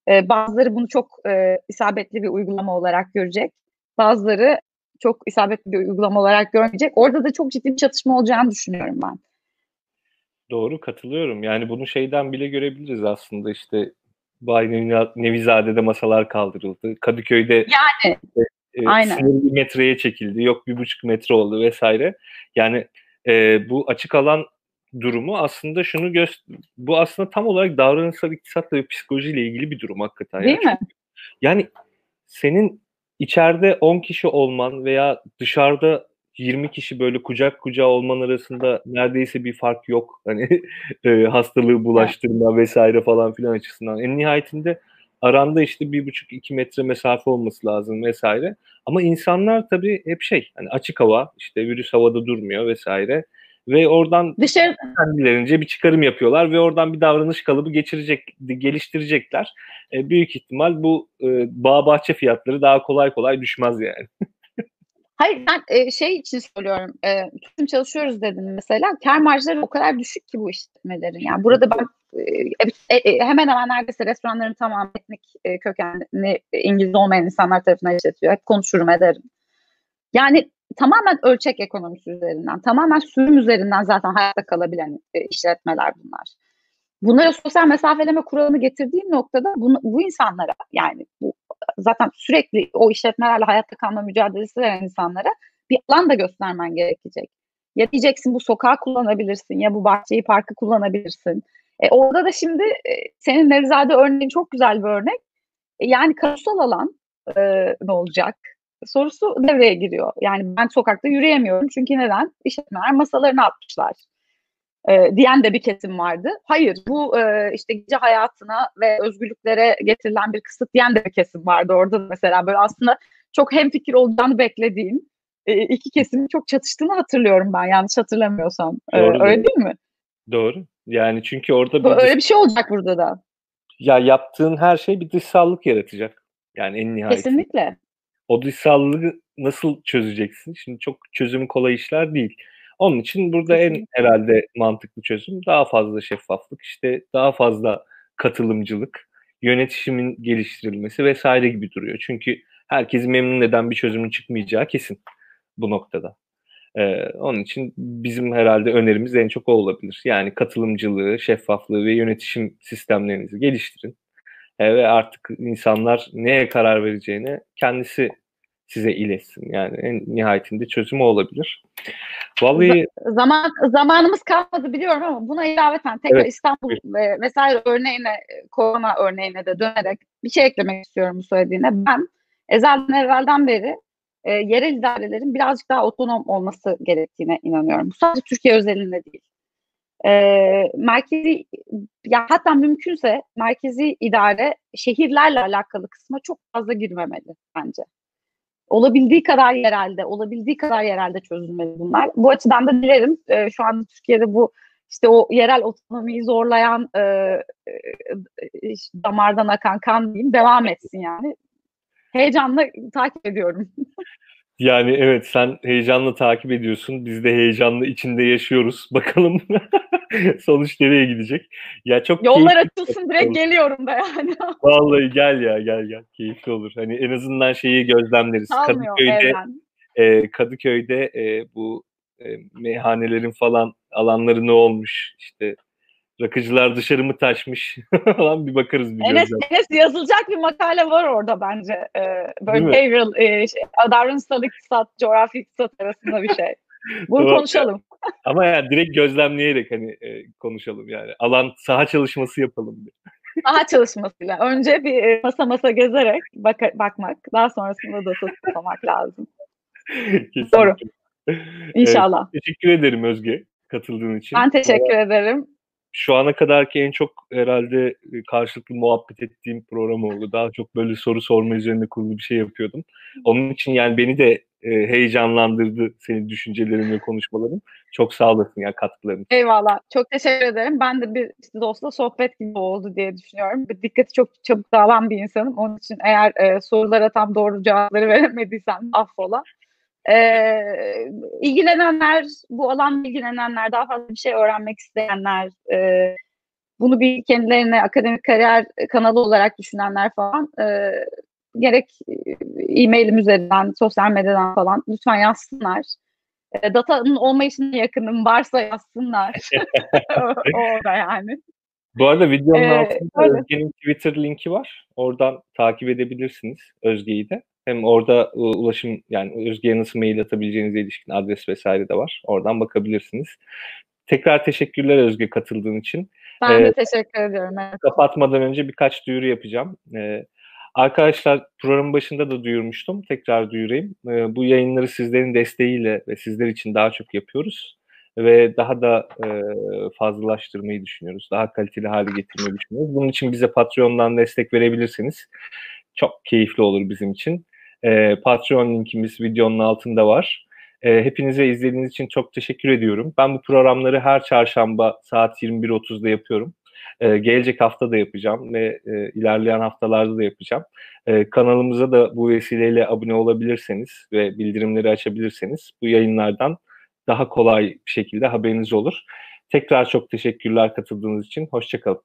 E, bazıları bunu çok e, isabetli bir uygulama olarak görecek. Bazıları çok isabetli bir uygulama olarak görmeyecek. Orada da çok ciddi bir çatışma olacağını düşünüyorum ben. Doğru katılıyorum. Yani bunu şeyden bile görebiliriz aslında işte Bay Nevizade'de masalar kaldırıldı. Kadıköy'de yani, e, aynen. metreye çekildi. Yok bir buçuk metre oldu vesaire. Yani e, bu açık alan durumu aslında şunu göster bu aslında tam olarak davranışsal iktisatla ve psikolojiyle ilgili bir durum hakikaten. Değil yani. mi? Yani senin içeride 10 kişi olman veya dışarıda 20 kişi böyle kucak kucağa olman arasında neredeyse bir fark yok. [LAUGHS] Hani e, hastalığı bulaştırma vesaire falan filan açısından. En nihayetinde aranda işte bir buçuk iki metre mesafe olması lazım vesaire. Ama insanlar tabii hep şey hani açık hava işte virüs havada durmuyor vesaire ve oradan Dışarı... kendilerince bir çıkarım yapıyorlar ve oradan bir davranış kalıbı geçirecek, geliştirecekler. E, büyük ihtimal bu e, bağ bahçe fiyatları daha kolay kolay düşmez yani. [LAUGHS] Hayır ben e, şey için söylüyorum. E, tutum çalışıyoruz dedim mesela. Kar marjları o kadar düşük ki bu işletmelerin. Yani burada ben e, e, e, hemen hemen neredeyse restoranların tamamı etnik e, kökenli e, İngiliz olmayan insanlar tarafından işletiyor. Hep konuşurum ederim. Yani tamamen ölçek ekonomisi üzerinden, tamamen sürüm üzerinden zaten hayatta kalabilen e, işletmeler bunlar. Bunlara sosyal mesafeleme kuralını getirdiğim noktada bunu, bu insanlara yani bu zaten sürekli o işletmelerle hayatta kalma mücadelesi veren insanlara bir alan da göstermen gerekecek. Ya diyeceksin bu sokağı kullanabilirsin ya bu bahçeyi parkı kullanabilirsin. E, orada da şimdi e, senin Nevzade örneğin çok güzel bir örnek. E, yani kamusal alan e, ne olacak? Sorusu devreye giriyor. Yani ben sokakta yürüyemiyorum çünkü neden? İşletmeler masalarını atmışlar. E, diyen de bir kesim vardı. Hayır bu e, işte gece hayatına ve özgürlüklere getirilen bir kısıt diyen de bir kesim vardı orada mesela böyle aslında çok hemfikir olacağını beklediğim e, iki kesimin çok çatıştığını hatırlıyorum ben yanlış hatırlamıyorsam. E, Doğru, öyle değil mi? Doğru. Yani çünkü orada bir öyle bir şey olacak burada da. Ya yaptığın her şey bir dışsallık yaratacak. Yani en nihayetinde. Kesinlikle o dışsallığı nasıl çözeceksin? Şimdi çok çözümü kolay işler değil. Onun için burada en herhalde mantıklı çözüm daha fazla şeffaflık, işte daha fazla katılımcılık, yönetişimin geliştirilmesi vesaire gibi duruyor. Çünkü herkesi memnun eden bir çözümün çıkmayacağı kesin bu noktada. Ee, onun için bizim herhalde önerimiz en çok o olabilir. Yani katılımcılığı, şeffaflığı ve yönetişim sistemlerinizi geliştirin. E, ve artık insanlar neye karar vereceğini kendisi size iletsin. Yani en nihayetinde çözümü olabilir. Vallahi zaman zamanımız kalmadı biliyorum ama buna ilaveten tekrar Evet. İstanbul ve vesaire örneğine, korona örneğine de dönerek bir şey eklemek istiyorum bu söylediğine. Ben ezelden evvelden beri e, yerel idarelerin birazcık daha otonom olması gerektiğine inanıyorum. Bu sadece Türkiye özelinde değil. E, merkezi ya hatta mümkünse merkezi idare şehirlerle alakalı kısma çok fazla girmemeli bence. Olabildiği kadar yerelde, olabildiği kadar yerelde çözülmeli bunlar. Bu açıdan da dilerim e, şu an Türkiye'de bu işte o yerel otonomiyi zorlayan e, e, damardan akan kan diyeyim devam etsin yani. Heyecanla takip ediyorum. [LAUGHS] Yani evet sen heyecanla takip ediyorsun. Biz de heyecanla içinde yaşıyoruz. [LAUGHS] Bakalım [LAUGHS] sonuç nereye gidecek. Ya çok Yollar keyifli açılsın direkt olur. geliyorum da yani. [LAUGHS] Vallahi gel ya gel gel. Keyifli olur. Hani en azından şeyi gözlemleriz. Kalmıyor Kadıköy'de evren. e, Kadıköy'de e, bu e, meyhanelerin falan alanları ne olmuş? İşte rakıcılar dışarı mı taşmış [LAUGHS] falan bir bakarız bir Enes. Enes yazılacak bir makale var orada bence. Ee, böyle behavioral, e, şey, davranışsal iktisat, coğrafi iktisat arasında bir şey. [LAUGHS] Bunu Tamam. konuşalım. [LAUGHS] Ama yani direkt gözlemleyerek hani e, konuşalım yani. Alan saha çalışması yapalım. Bir. Daha çalışmasıyla. Önce bir e, masa masa gezerek baka- bakmak. Daha sonrasında da toplamak lazım. Kesinlikle. Doğru. İnşallah. Evet, teşekkür ederim Özge katıldığın için. Ben teşekkür ederim. Şu ana kadarki en çok herhalde e, karşılıklı muhabbet ettiğim program oldu. Daha çok böyle soru sorma üzerine kurulu bir şey yapıyordum. Onun için yani beni de e, heyecanlandırdı senin düşüncelerin ve konuşmaların. Çok sağ olasın ya katkıların. Eyvallah. Çok teşekkür ederim. Ben de bir işte dostla sohbet gibi oldu diye düşünüyorum. Bir dikkati çok çabuk dağılan bir insanım. Onun için eğer e, sorulara tam doğru cevapları [LAUGHS] veremediysem affola. E, ilgilenenler, bu alanla ilgilenenler, daha fazla bir şey öğrenmek isteyenler, e, bunu bir kendilerine akademik kariyer kanalı olarak düşünenler falan e, gerek e, e-mailim üzerinden, sosyal medyadan falan lütfen yazsınlar. E, datanın olmayışına yakınım varsa yazsınlar. [LAUGHS] [LAUGHS] o da yani. Bu arada videonun Ee, altında öyle. Özge'nin Twitter linki var. Oradan takip edebilirsiniz Özge'yi de. Hem orada e, ulaşım yani Özge'ye nasıl mail atabileceğinize ilişkin adres vesaire de var. Oradan bakabilirsiniz. Tekrar teşekkürler Özge katıldığın için. Ben de Evet. teşekkür ediyorum. Evet. kapatmadan önce birkaç duyuru yapacağım. Ee, arkadaşlar programın başında da duyurmuştum. Tekrar duyurayım. Ee, bu yayınları sizlerin desteğiyle ve sizler için daha çok yapıyoruz. Ve daha da e, fazlalaştırmayı düşünüyoruz. Daha kaliteli hale getirmeyi düşünüyoruz. Bunun için bize Patreon'dan destek verebilirsiniz. Çok keyifli olur bizim için. Ee, Patreon linkimiz videonun altında var. Ee, hepinize izlediğiniz için çok teşekkür ediyorum. Ben bu programları her çarşamba saat 21.30'da yapıyorum. Ee, gelecek hafta da yapacağım ve e, ilerleyen haftalarda da yapacağım. Ee, kanalımıza da bu vesileyle abone olabilirseniz ve bildirimleri açabilirseniz bu yayınlardan daha kolay bir şekilde haberiniz olur. Tekrar çok teşekkürler katıldığınız için. Hoşçakalın.